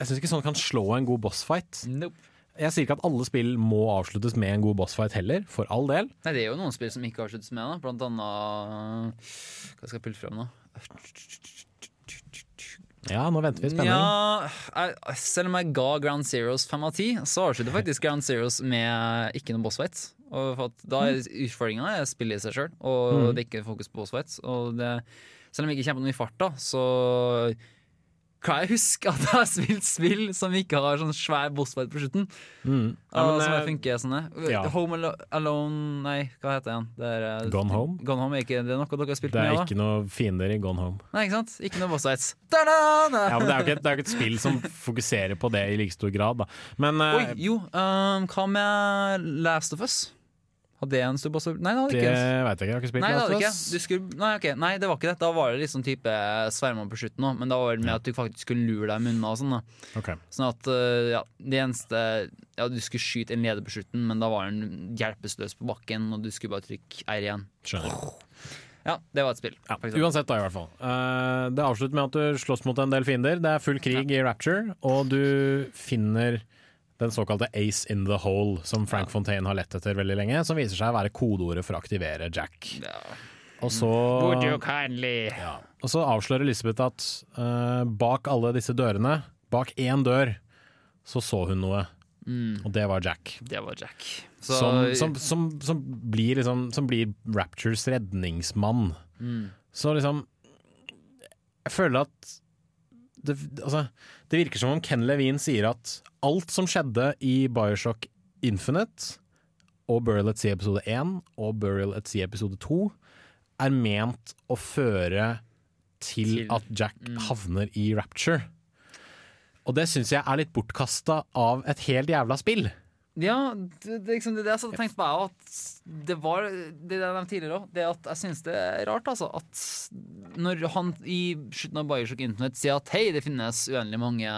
Jeg synes ikke sånt kan slå en god bossfight. Nope. Jeg sier ikke at alle spill må avsluttes med en god bossfight heller, for all del. Nei, det er jo noen spill som ikke avsluttes med det. Blant annet Hva skal jeg pulle frem nå? Ja, nå venter vi i spenning. Ja, selv om jeg ga Ground Zeros fem av ti, så avslutter faktisk Ground Zeros med ikke noe for at da er utfordringa å spillet i seg sjøl, og Mm. det er ikke fokus på bossfight. Og det, selv om jeg ikke kjemper noe i farta, så kan jeg huske at jeg har spilt spill som ikke har sånn svær bossfight på slutten. Mm. Ja, men, som eh, funker sånn ja. Home Alone Nei, hva heter den? Det er, eh, Gone Home? Gone Home er ikke det noe dere har spilt Det er med? ikke noe fiender i Gone Home. Nei, ikke sant? Ikke noe bossfights. Da-da-da! Ja, men det er jo ikke, er ikke et spill som fokuserer på det i like stor grad, da. Men eh, Oi, jo, um, hva med Last of Us? Hadde en stubb? Nei, det hadde Det veit jeg ikke, jeg har ikke spilt Nei, det hadde ikke. Du skulle, nei, ok, nei, det var ikke det. Da var det liksom type sverma på slutten òg, men da var det med at du faktisk skulle lure deg unna og sånn. da Okay. Sånn at øh, ja, det eneste Ja, du skulle skyte en leder på slutten, men da var den hjelpeløs på bakken, og du skulle bare trykke R igjen. Skjønner. Ja, det var et spill. Ja, uansett, da, i hvert fall. Uh, det avslutter med at du slåss mot en del fiender. Det er full krig i Rapture, og du finner den såkalte Ace in the hole, som Frank Fontaine har lett etter veldig lenge, som viser seg å være kodeordet for å aktivere Jack. Ja. Og så, Would you kindly ja. og så avslører Elisabeth at uh, bak alle disse dørene, bak én dør, så så hun noe, mm, og det var Jack. Det var Jack. Så, Som, som, som, som, blir liksom, som blir Raptures redningsmann. mm, Så liksom Jeg føler at det, altså, det virker som om Ken Levine sier at alt som skjedde i Bioshock Infinite og Burial at Sea episode 1 og Burial at Sea episode 2 er ment å føre til, Til- at Jack mm. havner i Rapture. Og det syns jeg er litt bortkasta av et helt jævla spill. Ja, det, det, er liksom, det, er det jeg satt og tenkte på. jeg, At det var det jeg nevnte tidligere òg. Det at jeg syns det er rart, altså. At når han i slutten av Bioshock Internett sier at hei, det finnes uendelig mange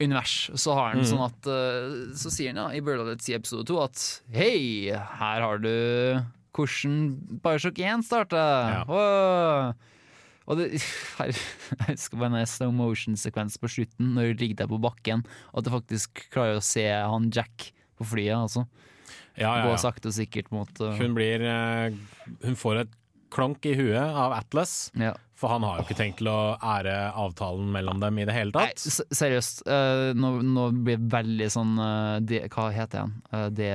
univers, så har han mm. sånn at eh, Så sier han ja, i Sea episode 2 at hei, her har du hvordan Bioshock 1 starta. Ja. Og det, her, jeg husker bare en slow motion-sekvens på slutten, når du ligger der på bakken, og at du faktisk klarer å se han Jack på flyet. Altså. Ja, Gå sakte og sikkert mot uh, Hun blir eh, Hun får et klonk i huet av Atlas, ja. for han har jo ikke tenkt til å ære avtalen mellom dem i det hele tatt. Nei, seriøst. uh, nå, nå blir det veldig sånn uh, de, Hva heter han? Uh, det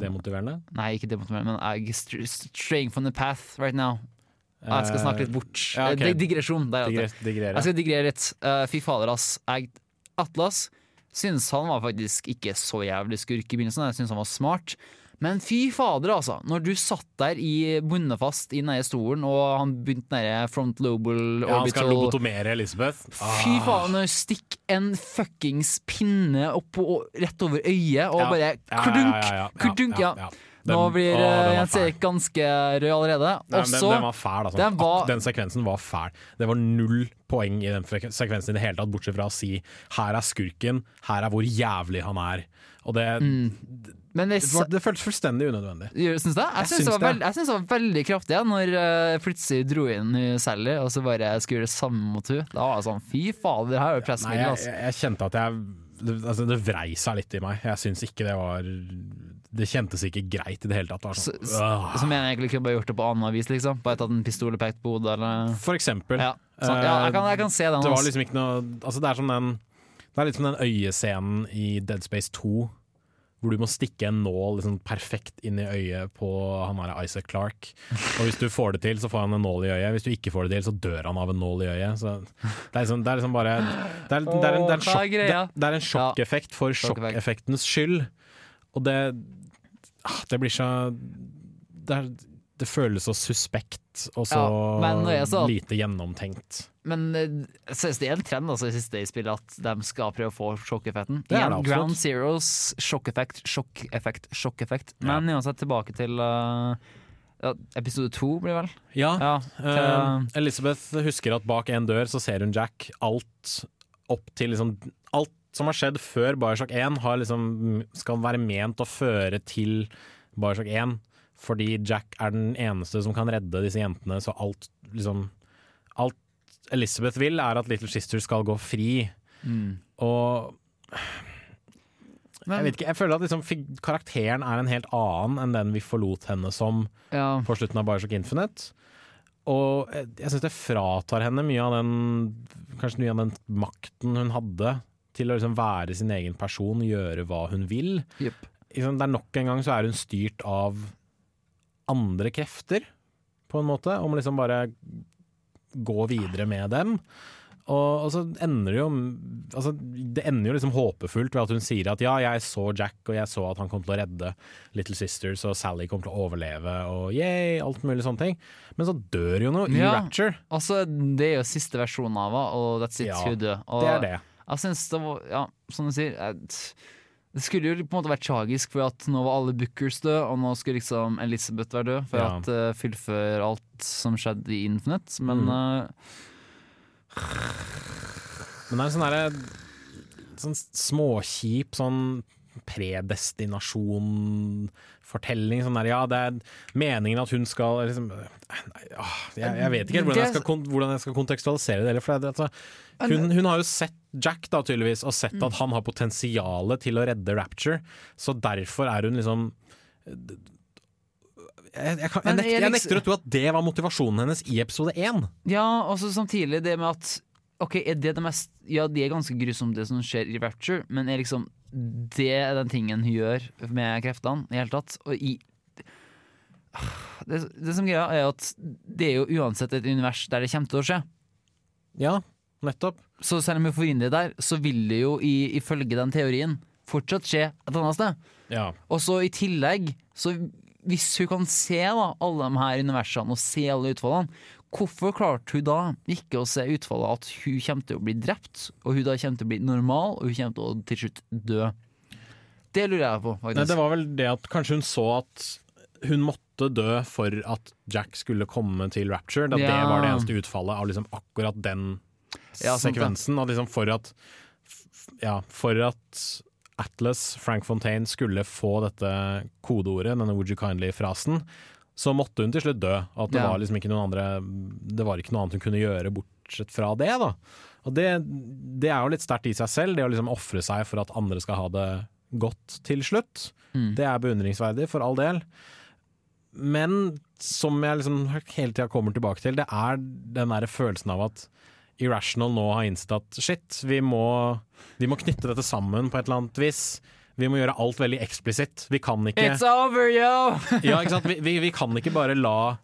Demotiverende. Nei, ikke demotiverende, men jeg straying from the path right now. Jeg skal snakke litt bort. ja, ok. Eh, dig- Digresjon. Der, Digre, heter det. Jeg skal digrere litt. Eh, fy fader, ass. Jeg, Atlas syns han var faktisk ikke så jævlig skurk i begynnelsen. Jeg syns han var smart. Men fy fader, altså. Når du satt der i bundet fast i den stolen, og han begynte den front lobal ja, han skal orbital lobotomere Elisabeth. Fy faen, stikker en fuckings pinne opp og, rett over øyet, og Ja. bare Ja, ja, ja, ja. ja. Nå blir eh, Jens. Erik ganske rød allerede. Nei, den, den var fæl, altså. den var- den sekvensen var fæl. Det var null poeng i den sekvensen i det hele tatt, bortsett fra å si 'her er skurken', 'her er hvor jævlig han er'. Og det, Men det, var, det føltes fullstendig unødvendig. Syns det? Jeg syns det, det. veld- var veldig kraftig ja, når uh, plutselig dro inn Sally og så bare skulle gjøre det samme mot henne. Da var jeg sånn fy fader, det her er jo Nei, Altså. jeg, jeg, jeg kjente at jeg det, altså, det vrei seg litt i meg. Jeg syns ikke det var Det kjentes ikke greit i det hele tatt. Sånn, så, så mener jeg egentlig kunne bare gjort det på annet vis, liksom. Bare tatt en pistol og pekt på hodet, eller For eksempel. Ja, sånn. ja jeg, kan, jeg kan se den. Det var liksom ikke noe Altså det er som den Det er litt som den øyescenen i Dead Space 2 Hvor du må stikke en nål liksom perfekt inn i øyet på han her Isaac Clark. Og hvis du får det til, så får han en nål i øyet. Hvis du ikke får det til, så dør han av en nål i øyet. Så det, er liksom, det er liksom bare Det er, det er, en, en, sjokkeffekt sjokk, for Sjokkeffekt. sjokkeffektens skyld. Og det ah, Det blir så Det, er, det føles så suspekt og så Ja, men når lite gjennomtenkt. Men eh, jeg synes det er en trend altså, i siste spillet at de skal prøve å få sjokkeffekten. Det er det absolutt. Ground Zeros, sjokkeffekt, sjokkeffekt, sjokkeffekt. Men uansett tilbake til uh, episode to, blir vel? Ja, Ja, til, uh, Elizabeth husker at bak en dør så ser hun Jack. Alt opp til liksom Alt som har skjedd før Bioshock 1 har liksom, skal være ment å føre til Bioshock 1. Fordi Jack er den eneste som kan redde disse jentene, så alt liksom Alt Elizabeth vil, er at Little Sister skal gå fri. mm. Og jeg vet ikke, jeg føler at liksom, karakteren er en helt annen enn den vi forlot henne som ja. på slutten av Bioshock Infinite. Og jeg, jeg syns det fratar henne mye av den Kanskje mye av den makten hun hadde til å liksom være sin egen person, gjøre hva hun vil. Yep. Liksom, det er Nok en gang så er hun styrt av andre krefter, på en måte. Om liksom bare gå videre med dem. Og, og så ender det jo altså, Det ender jo liksom håpefullt ved at hun sier at ja, jeg så Jack, og jeg så at han kom til å redde Little Sisters, og Sally kom til å overleve, og yay, alt mulig sånne ting. Men så dør jo noe i Ja. Rapture. Altså, det er jo siste versjonen av henne, og that's it, Ja, hun dør. Og Det er det. Jeg syns det var Ja, som du sier Det skulle jo på en måte vært tragisk, for at nå var alle Bookers døde, og nå skulle liksom Elizabeth være død for Ja. at uh, fullføre alt som skjedde i Infinite. Men Mm. uh, Men det er en sånn derre Sånn småkjip sånn predestinasjon-fortelling. Sånn der, ja, det er meningen at hun skal liksom nei, ah, jeg, jeg vet ikke helt hvordan jeg skal, hvordan jeg skal kontekstualisere det. For det, altså, hun, hun har jo sett Jack da tydeligvis, og sett at han har potensialet til å redde Rapture. Så derfor er hun liksom jeg, jeg, kan, jeg, nekter, jeg nekter å tro at det var motivasjonen hennes i episode én. Ja, og så samtidig det med at Ok, er det det mest Ja, det er ganske grusomt det som skjer i Rapture, men er liksom Det er den tingen hun gjør med kreftene i hele tatt. Og i det, det som greia er at det er jo uansett et univers der det kommer til å skje. Ja, nettopp. Så selv om hun inn det der, så vil det jo i, ifølge den teorien fortsatt skje et annet sted. Ja. Og så i tillegg, så hvis hun kan se da alle de her universene og se alle utfallene, hvorfor klarte hun da ikke å se utfallet at hun kommer til å bli drept, og hun da kommer til å bli normal, og hun kommer til å til slutt dø? Det lurer jeg på, faktisk. Nei, det var vel det at kanskje hun så at hun måtte dø for at Jack skulle komme til Rapture. At det var det eneste utfallet av liksom akkurat den Ja, sekvensen. At liksom for at Ja, for at Atlas, Frank Fontaine, skulle få dette kodeordet, denne Would you kindly-frasen, så måtte hun til slutt dø. At det Ja. var liksom ikke noen andre Det var ikke noe annet hun kunne gjøre bortsett fra det, da. Og det, det er jo litt sterkt i seg selv, det å liksom ofre seg for at andre skal ha det godt til slutt. Mm. Det er beundringsverdig, for all del. Men som jeg liksom hele tida kommer tilbake til, det er den der følelsen av at Irrational nå har innsett at shit, vi må, vi må knytte dette sammen på et eller annet vis. Vi må gjøre alt veldig eksplisitt. Vi kan ikke It's over, yo! ja, ikke sant? Vi, vi, vi kan ikke bare la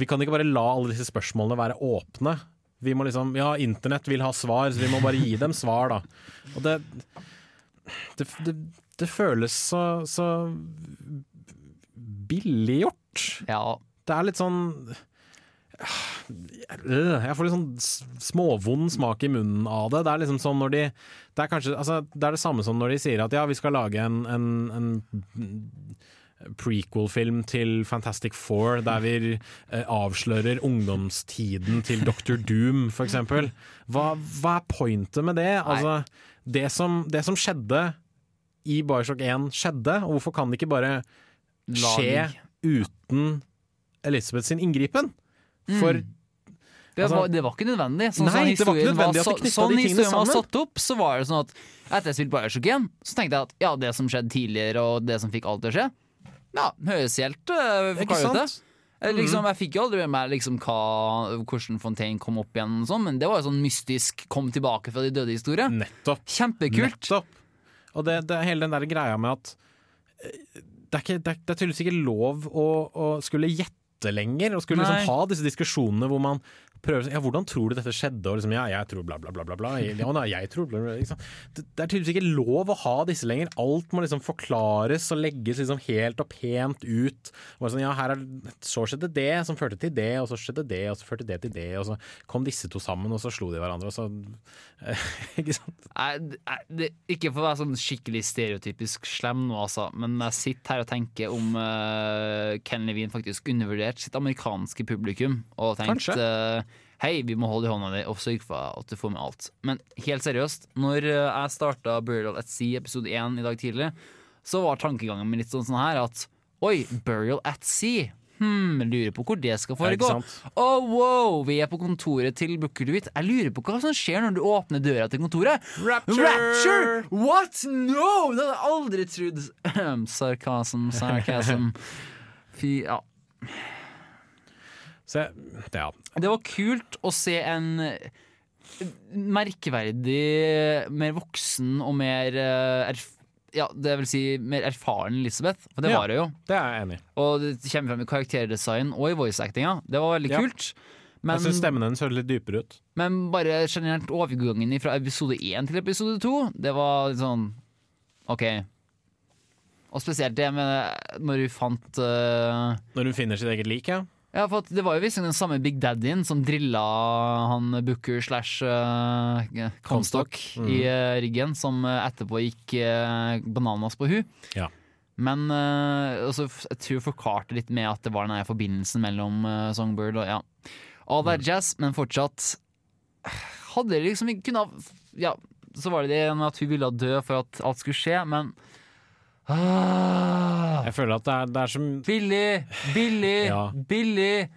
Vi kan ikke bare la alle disse spørsmålene være åpne. Vi må liksom Ja, internett vil ha svar, så vi må bare gi dem svar, da. Og det Det, det, det føles så, så billiggjort. Ja, Det er litt sånn Øh, Jeg får litt sånn småvond smak i munnen av det. Det er liksom sånn når de Det er kanskje altså, Det er det samme som når de sier at ja, vi skal lage en, en, en prequel-film til Fantastic Four der vi eh, avslører ungdomstiden til Dr. Doom, eksempel. Hva, hva er pointet med det? Altså, det som, det som skjedde i Bioshock 1, skjedde, og hvorfor kan det ikke bare skje uten Elisabeth sin inngripen? For Det, Altså- var, det var ikke nødvendig. Sånn, Nei, sånn det var ikke nødvendig at så- de sånn de historien var satt opp, så var det sånn at etter jeg spilte Bioshock igjen, så tenkte jeg at ja, det som skjedde tidligere, og det som fikk alt til å skje, ja, høres helt uh, Ikke forklarlig ut. Eh, Liksom, jeg fikk jo aldri med meg liksom, hva, hvordan Fontaine kom opp igjen, og sånn, men det var jo sånn mystisk kom tilbake fra de døde-historie. Nettopp. Kjempekult. Nettopp. Og det, det hele den der greia med at eh, det er, ikke, det er, det er tydeligvis ikke lov å, å skulle gjette lenger, og skulle liksom ha disse diskusjonene hvor man prøver Ja, hvordan tror du dette skjedde? Og liksom, ja, jeg tror bla, bla, bla, bla, bla. Ja, nei, jeg tror bla, bla, liksom. Det, det er tydeligvis ikke lov å ha disse lenger. Alt må liksom forklares og legges liksom helt og pent ut. Og sånn, ja, her er, så skjedde det, som førte til det, og så skjedde det, og så førte det til det, og så kom disse to sammen, og så slo de hverandre, og så Ikke sant? Nei, det- ikke for å være sånn skikkelig stereotypisk slem nå, altså, men jeg sitter her og tenker om uh, Ken Levine faktisk undervurderte sitt amerikanske publikum og tenkte Hei, vi må holde i hånda di og sørge for at du får med alt. Men helt seriøst, når uh, jeg starta Burial at Sea episode 1 i dag tidlig, så var tankegangen min litt sånn, sånn her at Oi, Burial at Sea. Hmm, lurer på hvor det skal foregå. Oh, wow, vi er på kontoret til Booker DeWitt. Jeg lurer på hva som skjer når du åpner døra til kontoret. Rapture! Rapture! What? No! Det hadde jeg aldri trodd. Sarkasm, sarkasm. Fy, ja. Så ja. Det var kult å se en merkeverdig, mer voksen og mer eh, erf ja, det vil si mer erfaren Elisabeth, for det Ja. var hun jo. Det er jeg enig i. Og det kommer frem i karakterdesign og i voice-actinga. Det var veldig Ja. kult. Men, Jeg syns stemmen hennes høres litt dypere ut. men bare generelt overgangen fra episode 1 til episode 2, det var litt sånn OK. Og spesielt det med når hun fant uh, Når hun finner sitt eget lik, ja. Ja, for Det var jo visst den samme Big Daddyen som drilla han Booker slash uh, Comstock Mm. i uh, ryggen, som eh, etterpå gikk bananas på hun. Ja. Men også, jeg tror jeg forklarte litt med at det var den her forbindelsen mellom Songbird og ja. All that jazz, men fortsatt Hadde det liksom ikke kunnet Ja, så var det det med at hun ville dø for at alt skulle skje, men ah, Jeg føler at det er, det er som Billig! Billig! Ja. Billig!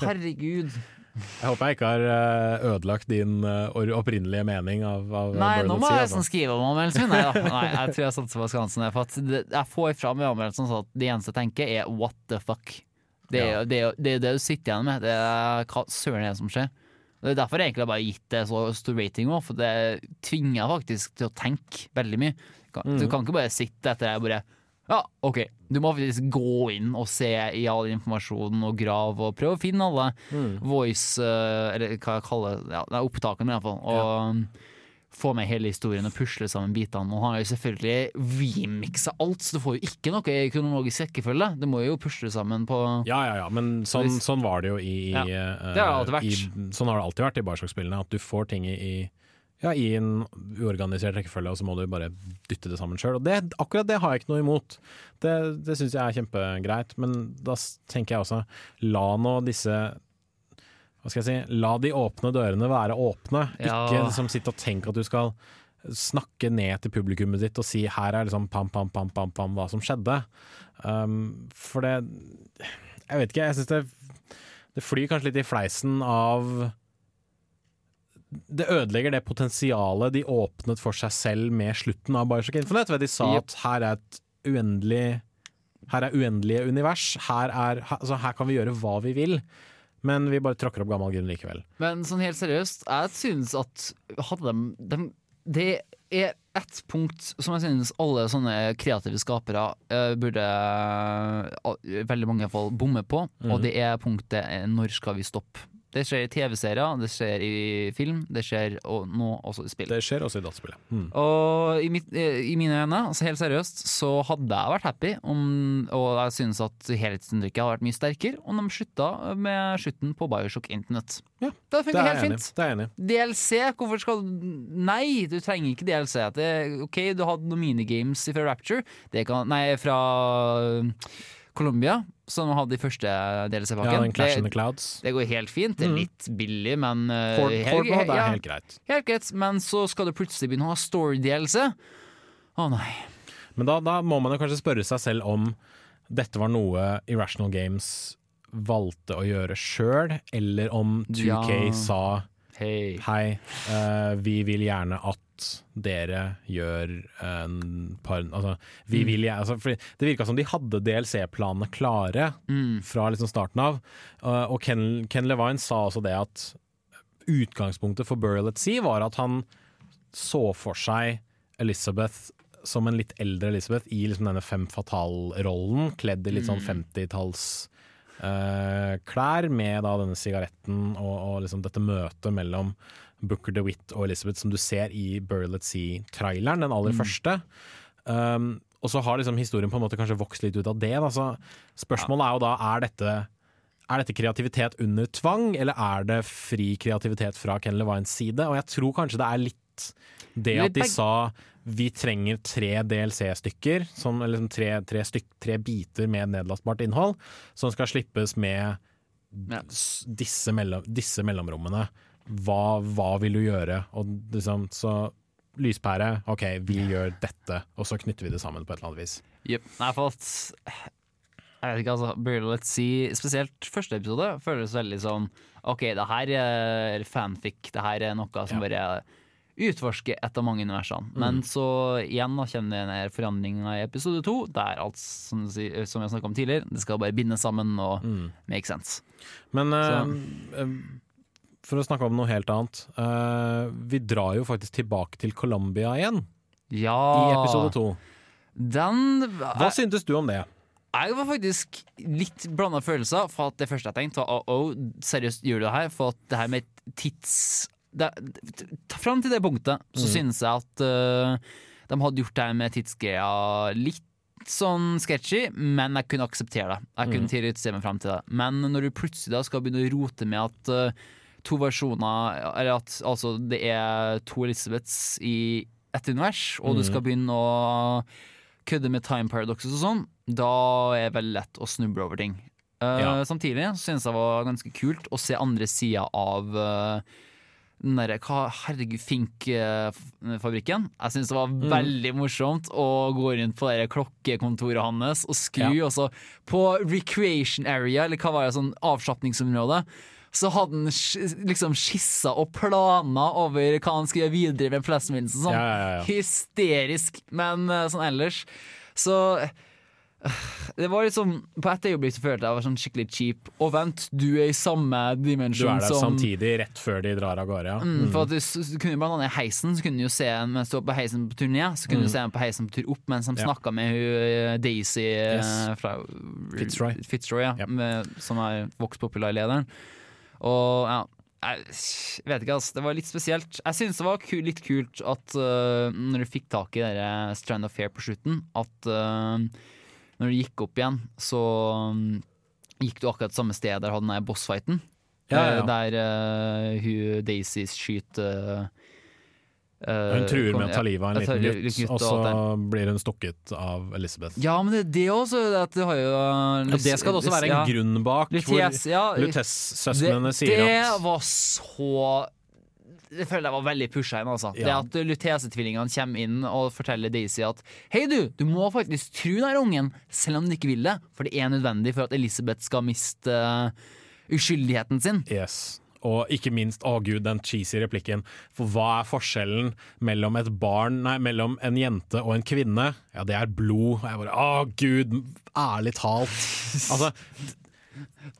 Herregud. Jeg håper jeg ikke har eh, ødelagt din eh, or- opprinnelige mening av, av Nei, nå må Sea, jeg altså. sånn skrive om anmeldelsen min. Nei, da. Nei, jeg tror jeg satser på Skansen. der, For at det, jeg får fram i anmeldelsen sånn at det eneste jeg tenker, er what the fuck. Det er jo det, er jo- det, er det du sitter igjen med. Det er hva søren er det som skjer. Det er derfor jeg egentlig har bare gitt det så stor rating òg, for det tvinger faktisk til å tenke veldig mye. Kan- Du Mhm. kan ikke bare sitte etter det og bare Ja, OK. Du må faktisk gå inn og se i all informasjonen og grave og prøve å finne alle Mm. voice eh, Eller hva jeg kaller det, ja, det er opptakene, i hvert fall. Og ja. få med hele historien og pusle sammen bitene. Og han har jo selvfølgelig remiksa alt, så du får jo ikke noe i kronologisk rekkefølge. Du må jo pusle sammen på Ja, ja, ja, men sånn, sånn var det jo i, i Ja, eh, det har det alltid vært. I, sånn har det alltid vært i Bioshock-spillene, at du får ting i ja, i en uorganisert rekkefølge, og så må du bare dytte det sammen sjøl. Og det, akkurat det har jeg ikke noe imot. Det, det syns jeg er kjempegreit, men da tenker jeg også la nå disse hva skal jeg si, La de åpne dørene være åpne. Ja. Ikke liksom sitte og tenke at du skal snakke ned til publikummet ditt og si her er liksom pam, pam, pam, pam, pam hva som skjedde. Um, for det Jeg vet ikke, jeg syns det Det flyr kanskje litt i fleisen av Det ødelegger det potensialet de åpnet for seg selv med slutten av Bioshock Infinite. Ved de sa Yep. at her er et uendelig Her er uendelige univers. Her, er, her, altså her kan vi gjøre hva vi vil. Men vi bare tråkker opp gammel grunn likevel. Men sånn helt seriøst, jeg synes at hadde de, de Det er ett punkt som jeg synes alle sånne kreative skapere uh, burde uh, veldig mange fall bomme på, og det er punktet eh, når skal vi stoppe? Det skjer i TV-serier, det skjer i film, det skjer og nå også i spill. Det skjer også i dataspillet. Mm. Og i, mitt, i mine øyne, altså helt seriøst, så hadde jeg vært happy om Og jeg synes at helhetsinntrykket hadde vært mye sterkere om de slutta med slutten på Bioshock Internet Ja, det funker er helt enig fint. Det er enig. DLC, hvorfor skal du Nei, du trenger ikke DLC. Det, ok, du hadde noen minigames fra Rapture, det kan, nei, fra Colombia, som hadde i første Ja, DLC-pakken. den Clash in the Clouds. det går helt fint. Det er Mm. litt billig, men uh, Fort, helt- Fort er ja, helt greit. helt greit. Men så skal du plutselig begynne å ha story-DLC. Å nei. Men da, da må man jo kanskje spørre seg selv om dette var noe Irrational Games valgte å gjøre sjøl, eller om 2K Ja. sa Hei. hei, uh, vi vil gjerne at dere gjør en par Altså, vi Mm. vil gjerne altså, Det virka som de hadde DLC-planene klare Mm. fra liksom starten av, eh, og Ken, Ken Levine sa også det at utgangspunktet for Burial at Sea var at han så for seg Elizabeth som en litt eldre Elizabeth i liksom denne fem fatal-rollen, kledd i litt sånn 50-talls uh, klær, med da denne sigaretten og, og liksom dette møtet mellom Booker DeWitt og Elizabeth som du ser i Burlet at Sea-traileren, den aller første. Um, og så har liksom historien på en måte kanskje vokst litt ut av det. Altså, Så spørsmålet er jo da, er dette, er dette kreativitet under tvang, eller er det fri kreativitet fra Ken Levines side? Og jeg tror kanskje det er litt det at de sa vi trenger tre DLC-stykker, sånn, liksom tre, tre, styk, tre biter med nedlastbart innhold, som skal slippes med disse, mellom, disse mellomrommene. Hva, hva vil du gjøre? Og liksom, så lyspære, OK, vi gjør dette, og så knytter vi det sammen på et eller annet vis. Yep. Nei, for at Jeg vet ikke, altså. Burial Let's See, spesielt første episode, føles veldig sånn OK, det her er fanfic, det her er noe som Ja. bare utforsker et av mange universene. Men så igjen da kommer denne den forandringa i episode to, der alt som, som jeg snakka om tidligere, det skal bare bindes sammen og make sense. Men eh, Så- eh, for å snakke om noe helt annet. Uh, vi drar jo faktisk tilbake til Colombia igjen, Ja i episode to. Den Hva syntes du om det? Jeg var faktisk litt blanda følelser. For at det første jeg tenkte, var oh, oh, seriøst, gjør du det her? For at det her med tids... det- Fram til det punktet så synes jeg at uh, de hadde gjort det her med tidsgreia litt sånn sketchy, men jeg kunne akseptere det. Jeg kunne Mm. se meg frem til det. Men når du plutselig da skal begynne å rote med at eh, to versjoner Eller at altså, det er to Elisabeths i ett univers, og du Mm. skal begynne å kødde med time paradoxes og sånn, da er det veldig lett å snuble over ting. Uh, Ja. Samtidig så synes jeg det var ganske kult å se andre sida av uh, den derre Herregud, Fink-fabrikken. Jeg syns det var Mm. veldig morsomt å gå rundt på det klokkekontoret hans og skru. Ja. Også på recreation area, eller hva var det, sånn avslapningsområde, så hadde han liksom skissa og planer over hva han skulle gjøre videre med plasminsen. Sånn Ja, ja, ja, hysterisk, men eh, sånn ellers så eh, det var liksom På et øyeblikk så følte jeg var sånn skikkelig cheap. Og vent, du er i samme dimensjon som Du er der som samtidig, rett før de drar av gårde, ja. Mm, for at du, kunne blant annet i heisen Så kunne du jo se en mens du var på heisen på turné, så kunne du se en på heisen på tur opp mens de Mm. Ja. snakka med eh, Daisy Yes. fra Fitzroy. Fitzroy ja, yep. med, som er Vox Popular-lederen. Og ja jeg vet ikke, altså. Det var litt spesielt. Jeg syns det var ku litt kult at uh, når du fikk tak i dere Strand of Fair på slutten, at uh, når du gikk opp igjen, så um, gikk du akkurat samme sted der hadde den der bossfighten. Ja, ja, ja. Eh, Der uh, hun Daisy skyter eh, Hun truer med å ta livet av en liten gutt, gutt, og og så blir hun stukket av Elizabeth. Ja, men det det også. At du har jo Ja, det skal det også være en ja. grunn bak, hvor Luthes, ja, Lutess-søsknene det, sier det at var så Det føler jeg var veldig pusha inn. Altså. Det at Lutese-tvillingene kommer inn og forteller Daisy at Hei, du, du må faktisk tro den ungen, selv om du ikke vil det. For det er nødvendig for at Elisabeth skal miste uh, uskyldigheten sin. Yes. Og ikke minst, å gud, den cheesy replikken. For hva er forskjellen mellom et barn, nei, mellom en jente og en kvinne? Ja, det er blod. Og jeg bare, å gud, ærlig talt. Altså,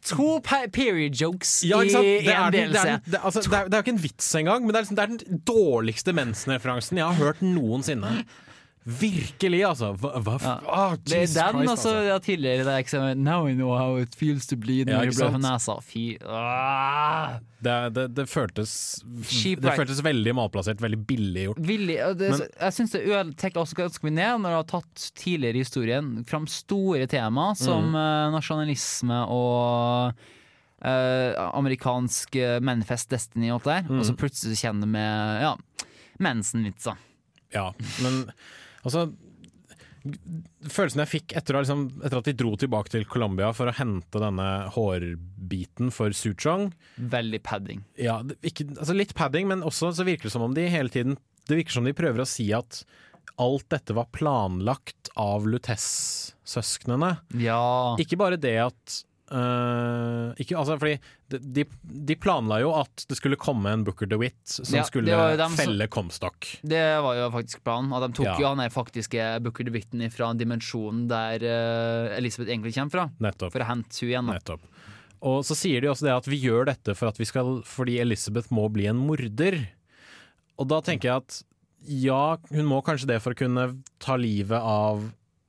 To period jokes ja, i en delelse. det, altså, det, er, jo ikke en vits engang, men det er, liksom, det er den dårligste mensenreferansen jeg har hørt noensinne. Virkelig, altså. Hva, hva, Ja. ah, Det er den, Christ, altså, ja, tidligere det er eksemen, Now I know how it feels to bleed Ja, når du ikke blør fra sant? nesa. Fy ah. Det, det, det, føltes, Cheap det right. føltes veldig malplassert, veldig billig gjort. Billig, og det, Men- jeg syns det ødelegger også ganske mye ned når du har tatt tidligere i historien fram store tema som Mm. eh, nasjonalisme og Uh, amerikansk eh, Manifest Destiny og alt det der, og så Mm. plutselig kjenner du med ja, mensen-vitser. Ja, men altså Følelsen jeg fikk etter, liksom, etter at de dro tilbake til Colombia for å hente denne hårbiten for Suchong Veldig padding. ja, ikke, altså Litt padding, men også så virker det som om de hele tiden Det virker som de prøver å si at alt dette var planlagt av Lutess-søsknene. Ja. Ikke bare det at øh, ikke, altså, fordi de, de, planla jo at det skulle komme en Booker DeWitt som Ja, skulle dem felle Comstock. Det var jo faktisk planen. At de tok Ja. jo han faktiske Booker DeWitten fra dimensjonen der uh, Elisabeth egentlig kommer fra, Nettopp. for å hente henne igjen. Da. Nettopp. Og så sier de også det at vi gjør dette for at vi skal, fordi Elizabeth må bli en morder. Og da tenker jeg at ja, hun må kanskje det for å kunne ta livet av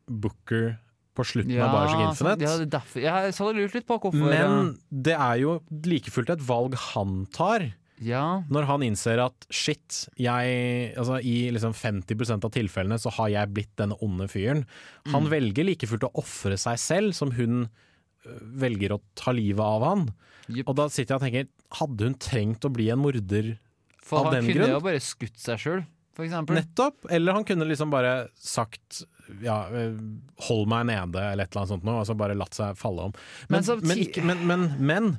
Booker på slutten av Bioshock så- Infinite. ja, er derfor. Jeg så lurt litt på hvorfor Men det er jo like fullt et valg han tar. Ja, Når han innser at shit, jeg, altså i liksom 50% av tilfellene så har jeg blitt denne onde fyren. Han velger like fullt å ofre seg selv, som hun øh, velger å ta livet av han. Yep. Og da sitter jeg og tenker, hadde hun trengt å bli en morder for Av han kunne jo bare skutt seg sjøl, for nettopp? Eller han kunne liksom bare sagt ja, øh, hold meg nede, eller et eller annet sånt noe, altså bare latt seg falle om. Men, Men men, men, men,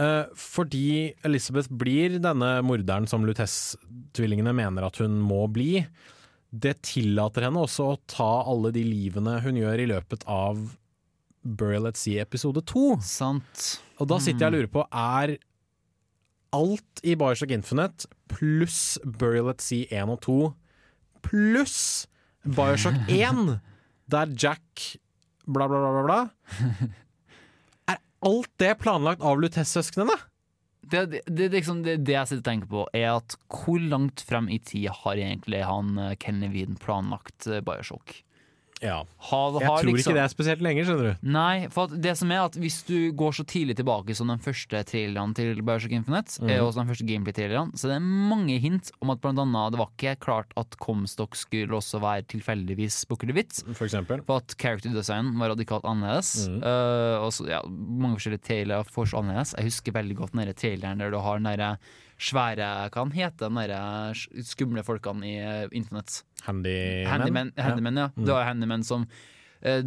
øh, fordi Elizabeth blir denne morderen som Lutess-tvillingene mener at hun må bli, det tillater henne også å ta alle de livene hun gjør i løpet av Burial at Sea episode to. Sant. Og da sitter jeg og lurer på, er alt i Bioshock Infinite pluss Burial at Sea 1 og 2 pluss Bioshock 1, der Jack bla, bla, bla, bla, Er alt det planlagt av Lutess-søsknene? Det, det, det, liksom, det, det jeg sitter og tenker på, er at hvor langt frem i tid har egentlig han Kenny Ken planlagt eh, Bioshock? Ja. Har, Jeg tror liksom- ikke det er spesielt lenger, skjønner du. Nei, for at det som er at hvis du går så tidlig tilbake som den første traileren til Bioshock Infinite, eh, og den første gameplay-traileren, så det er mange hint om at blant annet det var ikke klart at Comstock skulle også være tilfeldigvis bukkelehvitt. For eksempel. for at character design var radikalt annerledes. Mm. Uh, og så, ja, mange forskjellige trailere for så annerledes. Jeg husker veldig godt den traileren der du har den derre svære Hva han heter den derre skumle folkene i uh, internett? Handyman. Handyman, handyman ja. Mm. Du har handyman som eh,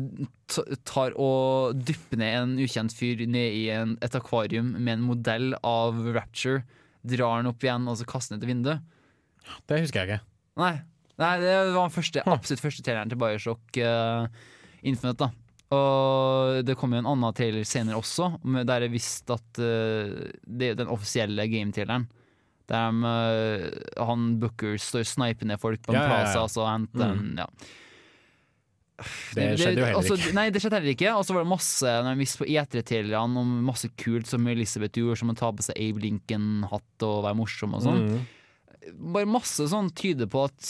tar og dypper ned en ukjent fyr ned i en, et akvarium med en modell av Rapture. Drar den opp igjen og så kaster den ut vinduet. Det husker jeg ikke. Nei, Nei det var den første, absolutt første traileren til Bioshock uh, Infinite. da Og det kom jo en annen trailer senere også, der jeg visste at uh, det er den offisielle game-traileren. Der de, eh, han Booker står sniper ned folk på en Ja, ja, ja. plaza, og henter Mm. ja. Det skjedde jo heller altså, ikke. Nei, det skjedde heller ikke. Og så var det masse når jeg visste på E3-trailerne om masse kult som Elisabeth gjorde, som å ta på seg Abe Lincoln-hatt og være morsom og sånn. Mm. Bare masse sånn tyder på at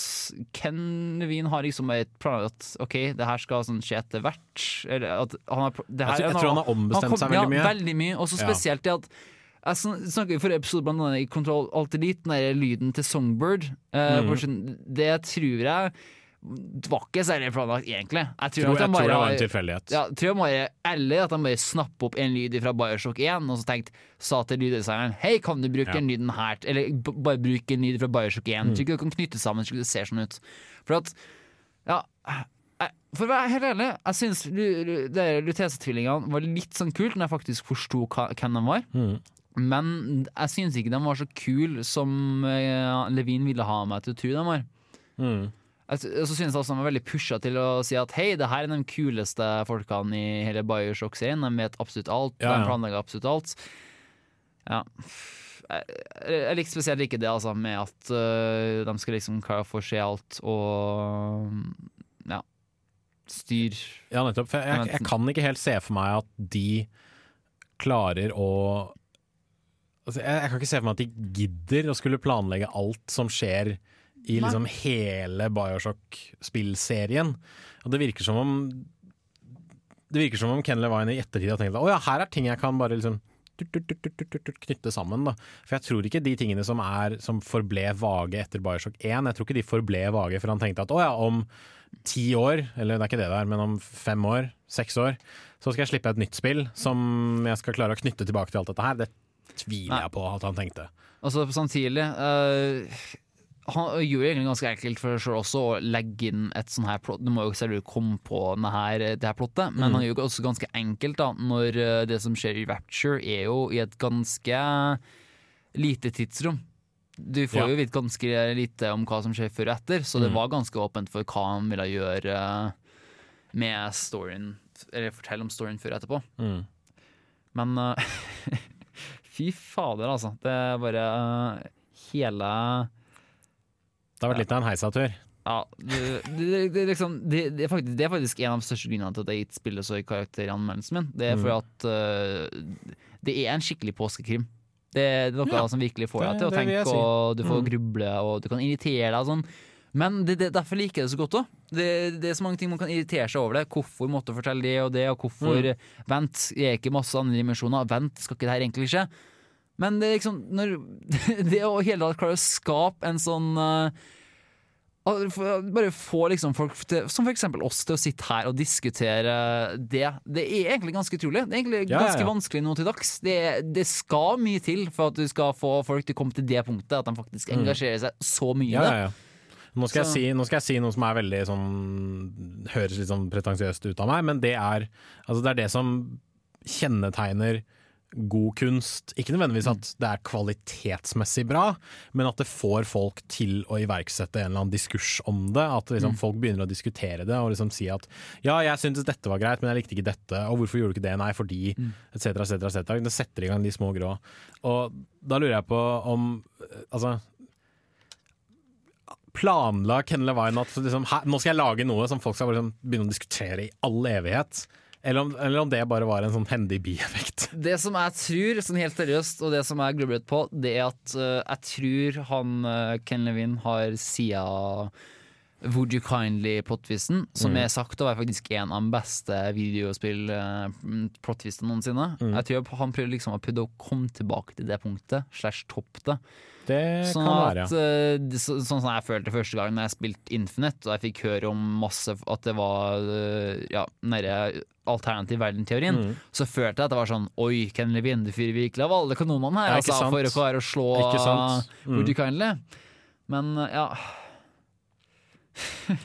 Ken Levine har liksom et plan at OK, det her skal sånn skje etter hvert. Eller at han har, det her, Jeg, tror, jeg tror han har ombestemt kom- seg veldig mye. Ja, veldig mye. Og så spesielt det at jeg sn- snakket i forrige episode blant annet i Control Alt Elite, den der lyden til Songbird. Uh, mm. Det tror jeg var ikke særlig planlagt, egentlig. Jeg tror, Tror, jeg de tror det var en tilfeldighet. ja, tror jeg bare, Eller at de bare snapper opp en lyd fra Bioshock 1 og så tenkte, sa til lyddesigneren Hei, kan du bruke Ja. den lyden her? Eller bare bruke en lyd fra Bioshock 1. Mm. Tror ikke du kan knytte sammen slik det ser sånn ut. For at Ja, jeg, for å være helt ærlig, jeg syns Lutese-tvillingene var litt sånn kult når jeg faktisk forsto hva- hvem de var. Mm. Men jeg syns ikke de var så kule som eh, Levin ville ha meg til å tro de var. Mm. Jeg så synes jeg også de var veldig pusha til å si at hei, det her er de kuleste folkene i hele Bioshock-serien. De vet absolutt alt, Ja, ja. de planlegger absolutt alt. Ja. Jeg, jeg liker spesielt ikke det, altså, med at uh, de skal liksom klare å få se alt og ja, styr Ja, nettopp. For jeg, jeg kan ikke helt se for meg at de klarer å jeg, jeg kan ikke se for meg at de gidder å skulle planlegge alt som skjer i liksom hele Bioshock-spillserien. Og det virker som om Det virker som om Ken Levine i ettertid har tenkt at å ja, her er ting jeg kan bare liksom knytte sammen. da For jeg tror ikke de tingene som, er, som forble vage etter Bioshock 1, jeg tror ikke de forble vage, for han tenkte at å ja, om ti år, eller det er ikke det der, men om fem år, seks år, så skal jeg slippe et nytt spill som jeg skal klare å knytte tilbake til alt dette her. Det tviler Nei. jeg på at han tenkte. Altså, samtidig uh, Han gjorde egentlig ganske enkelt for seg også å legge inn et sånn her plott. Du må jo selv komme på denne det her plottet, men Mm. han gjør det også ganske enkelt da når øh, det som skjer i Rapture, er jo i et ganske lite tidsrom. Du får Ja. jo vite ganske lite om hva som skjer før og etter, så det Mm. var ganske åpent for hva han ville gjøre med storyen, eller fortelle om storyen før og etterpå. Mm. Men øh, fy fader, altså. Det er bare uh, hele Det har vært litt av en heisatur. Ja, det, det, det, liksom, det, er faktisk, det faktisk en av de største grunnene til at jeg ikke gitt spillet så i karakteranmeldelsen min. Det er Mm. fordi at uh, det er en skikkelig påskekrim. Det er noe Ja, som virkelig får deg til å tenke, si. og du får Mm. gruble, og du kan irritere deg og sånn. Men det, det, derfor liker jeg det så godt òg. Det, det er så mange ting man kan irritere seg over det. Hvorfor måtte jeg fortelle det og det, og hvorfor Mm. Vent, jeg er ikke masse andre dimensjoner. Vent, skal ikke det her egentlig skje? Men det er liksom når, Det å hele tatt klare å skape en sånn øh, bare få liksom folk til, som eksempel oss til å sitte her og diskutere det. Det er egentlig ganske utrolig. Det er egentlig Ja, ganske ja. vanskelig nå til dags. Det, det skal mye til for at du skal få folk til å komme til det punktet at de faktisk Mm. engasjerer seg så mye i Ja, det. Nå skal, jeg si, nå skal jeg si noe som er veldig sånn Høres litt sånn pretensiøst ut av meg, men det er, altså det er det som kjennetegner god kunst. Ikke nødvendigvis at det er kvalitetsmessig bra, men at det får folk til å iverksette en eller annen diskurs om det. At liksom folk begynner å diskutere det og liksom si at ja, jeg syntes dette var greit, men jeg likte ikke dette. Og hvorfor gjorde du ikke det? Nei, fordi etc., etc., etc. Det setter i gang de små grå. Og da lurer jeg på om Altså planla Ken Levine at liksom, her, nå skal jeg lage noe som folk skal liksom, begynne å diskutere i all evighet? Eller om, eller om det bare var en sånn hendig bieffekt? Det som jeg tror, sånn helt seriøst, og det som jeg grublet på, det er at uh, jeg tror han uh, Ken Levin har sida Would You Kindly-plottvisten, som Mm. er sagt å være faktisk en av de beste videospill-plottvistene noensinne. Mm. Jeg tror han prøvde liksom å prøvde å komme tilbake til det punktet, slash topp det. Det Sånn kan være. at, eh, så, sånn som jeg følte første gang Når jeg spilte Infinite, og jeg fikk høre om masse at det var eh, ja, nære alternativ verden-teorien, Mm. så følte jeg at det var sånn Oi, Ken Levin, du fyrer virkelig av alle kanonene her, altså, for å klare å slå? Mm. Kindly. Men eh, ja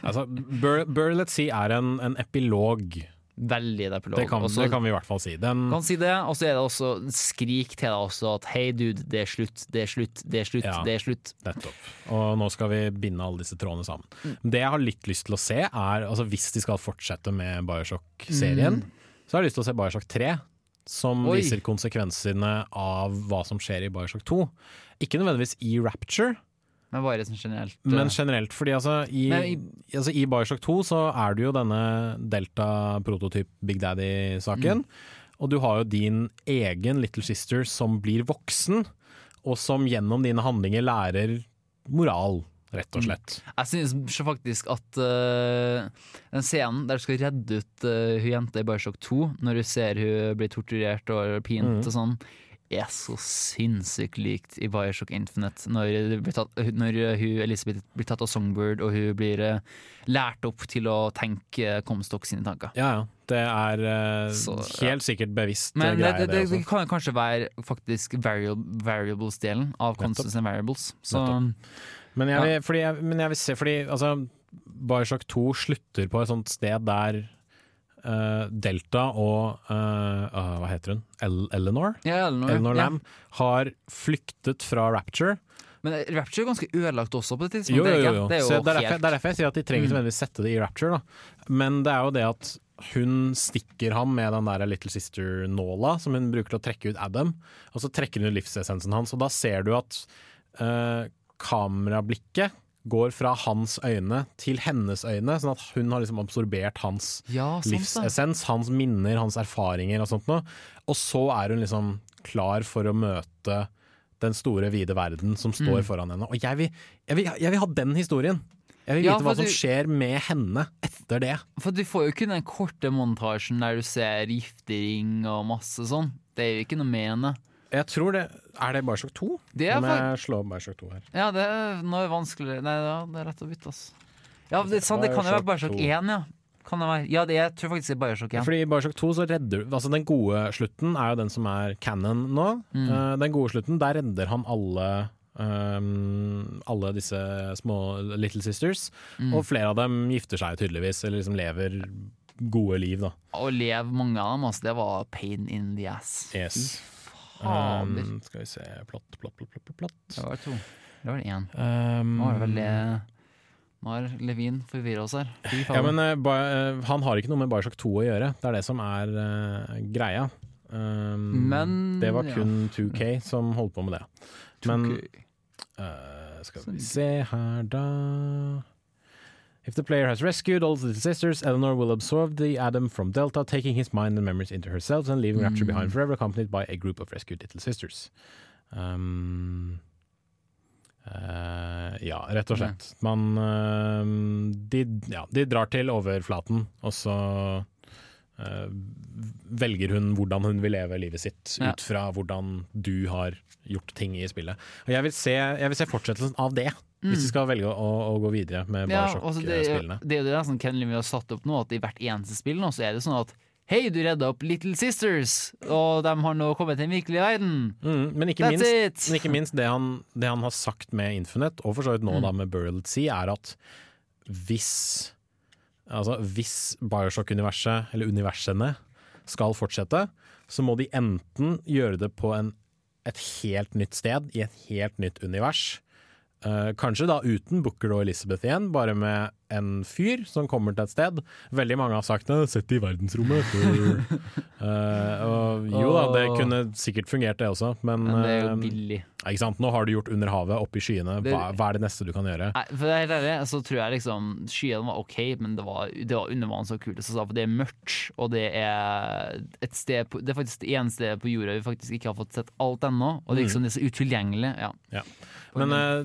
Altså, Bur Bur Let's See er en, en epilog. Veldig det Det kan, Også- det kan vi i hvert fall si. Den, kan si det, og så er det også skrik til deg også at hei, dude, det er slutt, det er slutt, det er slutt, Ja. det er slutt. Nettopp. Og nå skal vi binde alle disse trådene sammen. Mm. Det jeg har litt lyst til å se, er altså hvis de skal fortsette med Bioshock-serien, så har jeg lyst til å se Bioshock 3. Som Mm. Oi. viser konsekvensene av hva som skjer i Bioshock 2. Ikke nødvendigvis i Rapture, Men bare sånn generelt. men eh, generelt. Fordi altså i, i- altså i Bioshock 2 så er det jo denne Delta-prototyp Big Daddy-saken. Mm. Og du har jo din egen Little Sister som blir voksen, og som gjennom dine handlinger lærer moral, rett Mm. og slett. Jeg synes faktisk at uh, den scenen der du skal redde ut uh, hun jenta i Bioshock 2, når du ser hun blir torturert og pint mm. og sånn, er så sinnssykt likt i Bioshock Infinite. Når, det blir tatt, når hun, Elisabeth blir tatt av Songbird, og hun blir eh, lært opp til å tenke Comstock sine tanker. Ja, ja. Det er uh, Så, ja. helt sikkert bevisst Men det, greie, det, det, det, også. kan kanskje være faktisk variable, variables-delen av Constance and Variables. Så Men jeg Ja. vil, fordi jeg, men jeg vil se Fordi altså, Bioshock 2 slutter på et sånt sted der eh, Delta og eh, ah, Hva heter hun? El Eleanor? ja, Eleanor, Eleanor ja. Lam har flyktet fra Rapture. Men Rapture er ganske ødelagt også på det tidspunktet. jo, jo. jo. Det er jo det, er derfor, det er derfor jeg sier at de trenger ikke Mm. sette det i Rapture. Da. Men det er jo det at hun stikker ham med den der Little Sister-nåla som hun bruker til å trekke ut Adam, og så trekker hun ut livsessensen hans. Og da ser du at uh, kamerablikket går fra hans øyne til hennes øyne, sånn at hun har liksom absorbert hans Ja, livsessens, hans minner, hans erfaringer og sånt noe. Og så er hun liksom klar for å møte den store, vide verden som står Mm. foran henne. Og jeg vil, jeg, vil, jeg vil ha den historien! Jeg vil Ja, vite hva for som du- skjer med henne etter det. For du får jo ikke den korte montasjen der du ser giftering og masse sånn. Det er jo ikke noe med henne. Jeg tror det Er det Bioshock 2? Det er Nå må jeg slå opp Bioshock 2 her. Ja, det er noe vanskeligere Nei, ja, det er lett å bytte, altså. Ja, det, sant, det kan jo være Bioshock Bioshock 2. 1, ja. Kan det være. Ja, det, jeg tror faktisk det er Bioshock 1. Fordi i Bioshock 2 så redder Altså den gode slutten er jo den som er canon nå. Mm. Uh, den gode slutten, der redder han alle um, alle disse små Little Sisters. Mm. Og flere av dem gifter seg tydeligvis, eller liksom lever gode liv, da. Å leve mange av dem, altså, det var pain in the ass. Yes. Fader. Um, skal vi se Plott, plott, plott, plott, plott, plott. Det var to. Det var én. Um, Nå er det vel det Nå har Levin forvirra oss her. Ja, men uh, han har ikke noe med Bioshock 2 å gjøre. Det er det som er uh, greia. Um, Men, det var ja. kun 2K som holdt på med det. Men eh, skal vi se her, da If the player has rescued all the sisters, Eleanor will absorb the Adam from Delta, taking his mind and memories into herself and leaving Rapture Mm. behind forever, accompanied by a group of rescued little sisters. Um, uh, ja, rett og slett. Man uh, de, ja, de drar til overflaten, og så uh, velger hun hvordan hun vil leve livet sitt, Ja. ut fra hvordan du har gjort ting i spillet. Og jeg vil se, jeg vil se fortsettelsen av det, hvis vi skal velge å, å gå videre med Mm. Ja, altså det, Bioshock-spillene. det er jo det som Ken Levine har satt opp nå, at i hvert eneste spill nå så er det sånn at Hei, du redda opp Little Sisters, og de har nå kommet til den virkelige verden. Mm, men, ikke minst, men ikke minst det han, det han har sagt med Infinite, og for så vidt nå Mm. da med Burial at Sea, er at hvis Altså hvis Bioshock-universet, eller universene, skal fortsette, så må de enten gjøre det på en, et helt nytt sted, i et helt nytt univers. Eh, kanskje da uten Booker og Elizabeth igjen, bare med en fyr som kommer til et sted. Veldig mange har sagt det 'sett i verdensrommet'. uh, og jo da, det kunne sikkert fungert det også, men, Men det er jo billig. billig. ikke sant? nå har du gjort Under havet, oppe i skyene. Hva, hva er det neste du kan gjøre? Nei, for det er helt ærlig, så tror jeg liksom Skyene var ok, men det var, det var undervanns så kult. Så for det er mørkt, og det er et sted på, Det er faktisk det eneste stedet på jorda vi faktisk ikke har fått sett alt ennå. Og det liksom det er så utilgjengelig. Ja. Ja. Men eh,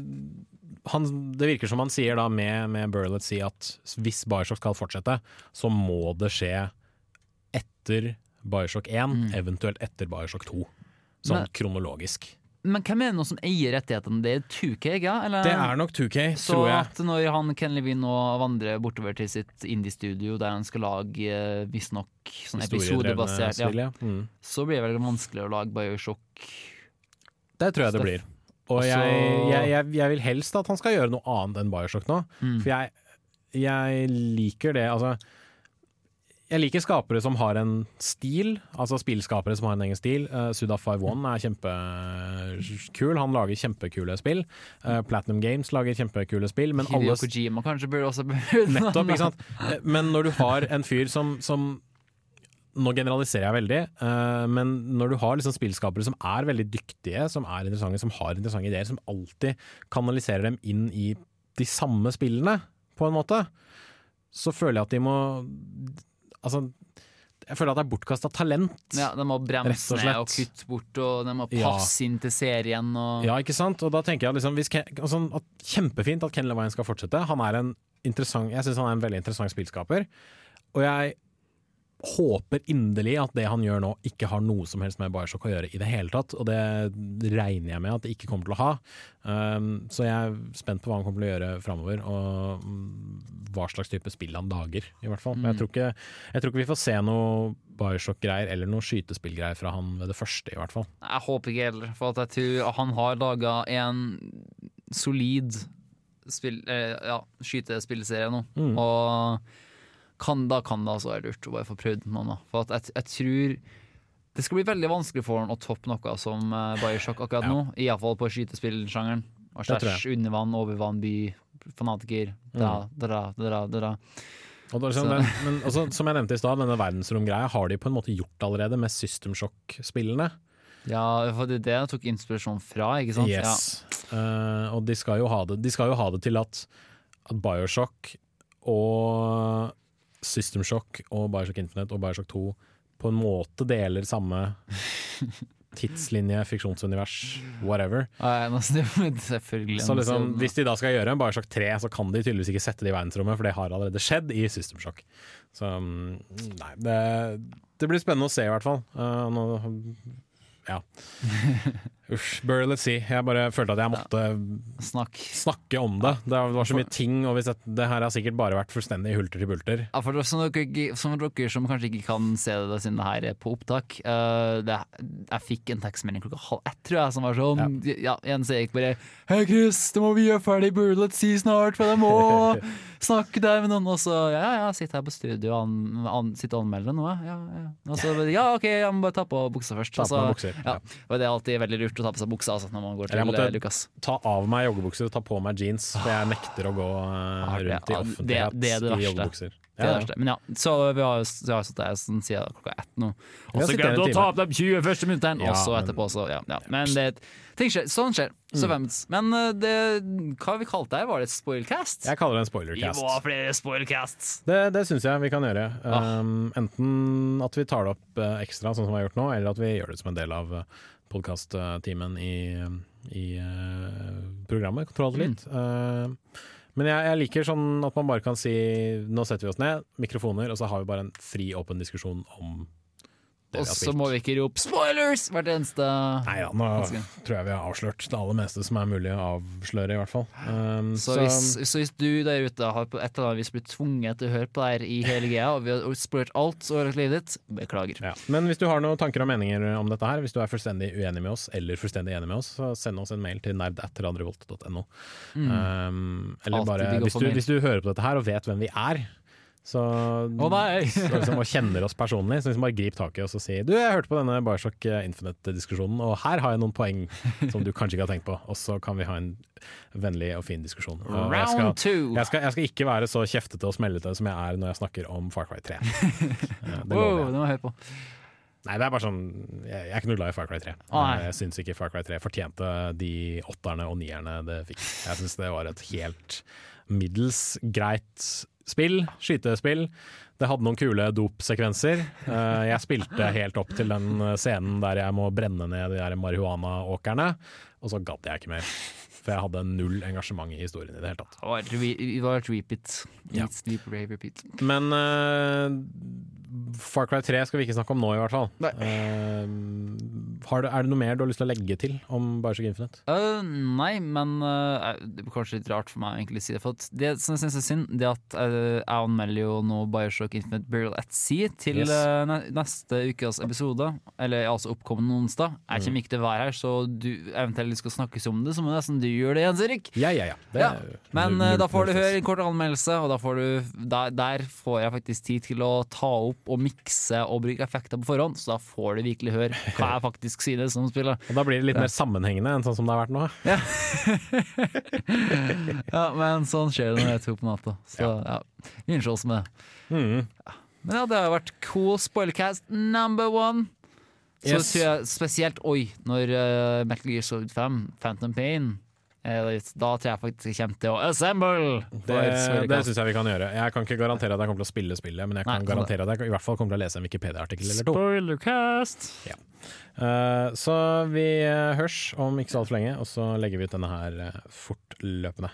han, det virker som han sier da med, med Burlett si at hvis Bioshock skal fortsette, så må det skje etter Bioshock 1, Mm. eventuelt etter Bioshock 2. Sånn Men- kronologisk. Men hvem er det nå som eier rettighetene? Det er 2K, ja? Eller? Det er nok 2K, Så tror jeg. at når han Ken Levine nå vandrer bortover til sitt indie-studio der han skal lage eh, visstnok sånn episodebasert, ja. Mm. så blir det vel vanskelig å lage Bioshock. Det tror jeg det blir. Og jeg, jeg, jeg, jeg vil helst at han skal gjøre noe annet enn Bioshock nå. Mm. For jeg, liker det. Altså, jeg liker skapere som har en stil, altså spillskapere som har en egen stil. Uh, Suda51 er kjempekul, han lager kjempekule spill. Uh, Platinum Games lager kjempekule spill, men alle Kojima kanskje burde også Nettopp, ikke sant. Eh, Men når du har en fyr som, som Nå generaliserer jeg veldig, eh, men når du har liksom spillskapere som er veldig dyktige, som er interessante, som har interessante ideer, som alltid kanaliserer dem inn i de samme spillene, på en måte, så føler jeg at de må Altså, jeg føler at det er bortkasta talent. Ja, De må bremse og ned og kutte bort, og de må Ja. passe inn til serien. Og... Ja, ikke sant? Og da tenker jeg liksom hvis Ken, altså, at Kjempefint at Ken Levine skal fortsette. Han er en interessant Jeg syns han er en veldig interessant spillskaper. Og jeg håper inderlig at det han gjør nå, ikke har noe som helst med Bioshock å gjøre i det hele tatt. Og det regner jeg med at det ikke kommer til å ha. Um, så jeg er spent på hva han kommer til å gjøre framover, og mm, hva slags type spill han lager, i hvert fall. Men jeg tror ikke, jeg tror ikke vi får se noe Bioshock-greier eller noe skytespillgreier fra han ved det første, i hvert fall. Jeg håper ikke heller, for at jeg tror han har laga en solid spill, eh, ja, skytespillserie nå. Mm. Og kan, da kan det altså lurt å bare få prøvd noen. Da. For at jeg, jeg tror det skal bli veldig vanskelig for han å toppe noe som uh, Bioshock akkurat Ja. nå. Iallfall på skytespillsjangeren. Og under vann, over vann, by, fanatiker. Da, da, da, da, da, da. Er sånn, Så- den, men også, som jeg nevnte i stad, denne verdensromgreia har de på en måte gjort allerede med System Shock-spillene. Ja, for det er det jeg tok inspirasjon fra, ikke sant? Yes. Eh, og de skal, jo ha det, de skal jo ha det til at, at Bioshock og System Shock og Bioshock Infinite og Bioshock 2 på en måte deler samme tidslinje, fiksjonsunivers, whatever. Så liksom, hvis de da skal gjøre en Bioshock 3, så kan de tydeligvis ikke sette det i verdensrommet, for det har allerede skjedd i System Shock. Så mm, nei, det, det blir spennende å se i hvert fall. Uh, nå, ja. Uff, bury let's see. Jeg bare følte at jeg måtte Snakk. snakke om det. Det var så mye ting, og hvis det, det her har sikkert bare vært fullstendig hulter til bulter. Ja, for som dere, som dere som kanskje ikke kan se det siden det her er på opptak uh, det, Jeg fikk en tekstmelding klokka halv ett, tror jeg, som var sånn Ja, ja Jens gikk bare 'Hei, Chris, det må vi gjøre ferdig, bury let's see snart, for jeg må snakke der med noen.' Og så 'Ja, ja, sitter her på studio og an, an, sitter og anmelder noe.' Ja, ja. Og så 'Ja, OK, jeg må bare ta på buksa først.' Ta på bukser, Ja. ja. Og det er alltid veldig lurt å ta på seg buksa altså, når man går til Jeg måtte- eh, Lukas. Ta av meg joggebukser og ta på meg jeans, for jeg nekter å gå uh, Ah, rundt i offentlighet det- det er det i verste. joggebukser. Det er det verste. Men ja, så vi har vi har sittet her sånn siden klokka ett nå. Og så glemte å ta opp de 20 første minuttene, Ja, og så etterpå, så ja. ja. Men det, ting skjer. Sånn skjer. Så mm. Men eh, det, hva har vi kalt det? Var det et spoilcast? Jeg kaller det en Vi må ha flere spoilcasts! Det, det syns jeg vi kan gjøre. Ah. Um, enten at vi tar det opp eh, ekstra, sånn som vi har gjort nå, eller at vi gjør det som en del av podkast-timen i, i uh, programmet. Kontroll Mm. Uh, men jeg, jeg liker sånn at man bare kan si nå setter vi oss ned, mikrofoner, og så har vi bare en fri, åpen diskusjon om Og så må vi ikke rope 'spoilers' hvert eneste Nei ja, nå tror jeg vi har avslørt det aller meste som er mulig å avsløre, i hvert fall. Um, så, hvis, så hvis du der ute har på et eller annet vis blitt tvunget til å høre på det her i hele greia, og vi har spurt alt over ødelagt livet ditt, beklager. Ja. Men hvis du har noen tanker og meninger om dette her, hvis du er fullstendig uenig med oss, eller fullstendig enig med oss, så send oss en mail til nerd.radiorevolt.no. Um, eller Altid bare hvis du, hvis du hører på dette her og vet hvem vi er, så, oh, så liksom, og kjenner oss personlig, så liksom bare grip tak i oss og si Du, jeg hørte på denne Bioshock Infinite-diskusjonen, og her har jeg noen poeng som du kanskje ikke har tenkt på. Og så kan vi ha en vennlig og fin diskusjon. Og jeg skal, jeg, skal, jeg skal ikke være så kjeftete og smellete som jeg er når jeg snakker om Far Cry 3. Ja, det lover Wow, det var jeg på. Nei, det er bare sånn Jeg, jeg er ikke noe glad i Far Cry 3. Å, jeg syns ikke Far Cry 3 fortjente de åtterne og nierne det fikk. Jeg syns det var et helt middels greit spill. Skytespill. Det hadde noen kule dopsekvenser. Eh, jeg spilte helt opp til den scenen der jeg må brenne ned de marihuanaåkrene, og så gadd jeg ikke mer. For jeg hadde null engasjement i historien i det hele tatt. Det var et repeat. Ja. Men eh, Far Cry 3 skal vi ikke snakke om nå, i hvert fall. Nei. Eh, har du, er det noe mer du har lyst til å legge til om Bioshock Infinite? Uh, nei, men uh, det blir kanskje litt rart for meg å egentlig si det. For at det som jeg synes er synd, det er at jeg anmelder jo nå Bioshock Infinite Burial at Sea til Yes. ne neste ukes episode. Eller altså oppkommende onsdag. Mm. Jeg kommer ikke til å være her, så du eventuelt skal snakkes om det, så må nesten du gjøre det, Jens Erik. Ja, ja, ja. Det Ja, er Men da får du høre en kort anmeldelse, og da får du, der, der får jeg faktisk tid til å ta opp og mikse og bruke effekter på forhånd, så da får du virkelig høre hva jeg faktisk sier det som spiller. Og da blir det litt Ja. mer sammenhengende enn sånn som det har vært nå. Ja, men sånn skjer det når jeg er to på natta. Så ja, vi unnskyld oss med det. Mm. Men ja, det har vært cool spoilercast number one. Så Yes. tror jeg spesielt Oi, når uh, Metal Gear Solid 5, Phantom Pain Da tror jeg faktisk jeg kommer til å assemble! Det, det syns jeg vi kan gjøre. Jeg kan ikke garantere at jeg kommer til å spille spillet, men jeg kan Nei, garantere at jeg i hvert fall kommer til å lese en Wikipedia-artikkel eller to. Spoilercast! Eh, så vi eh, hørs om ikke så altfor lenge, og så legger vi ut denne her eh, fortløpende.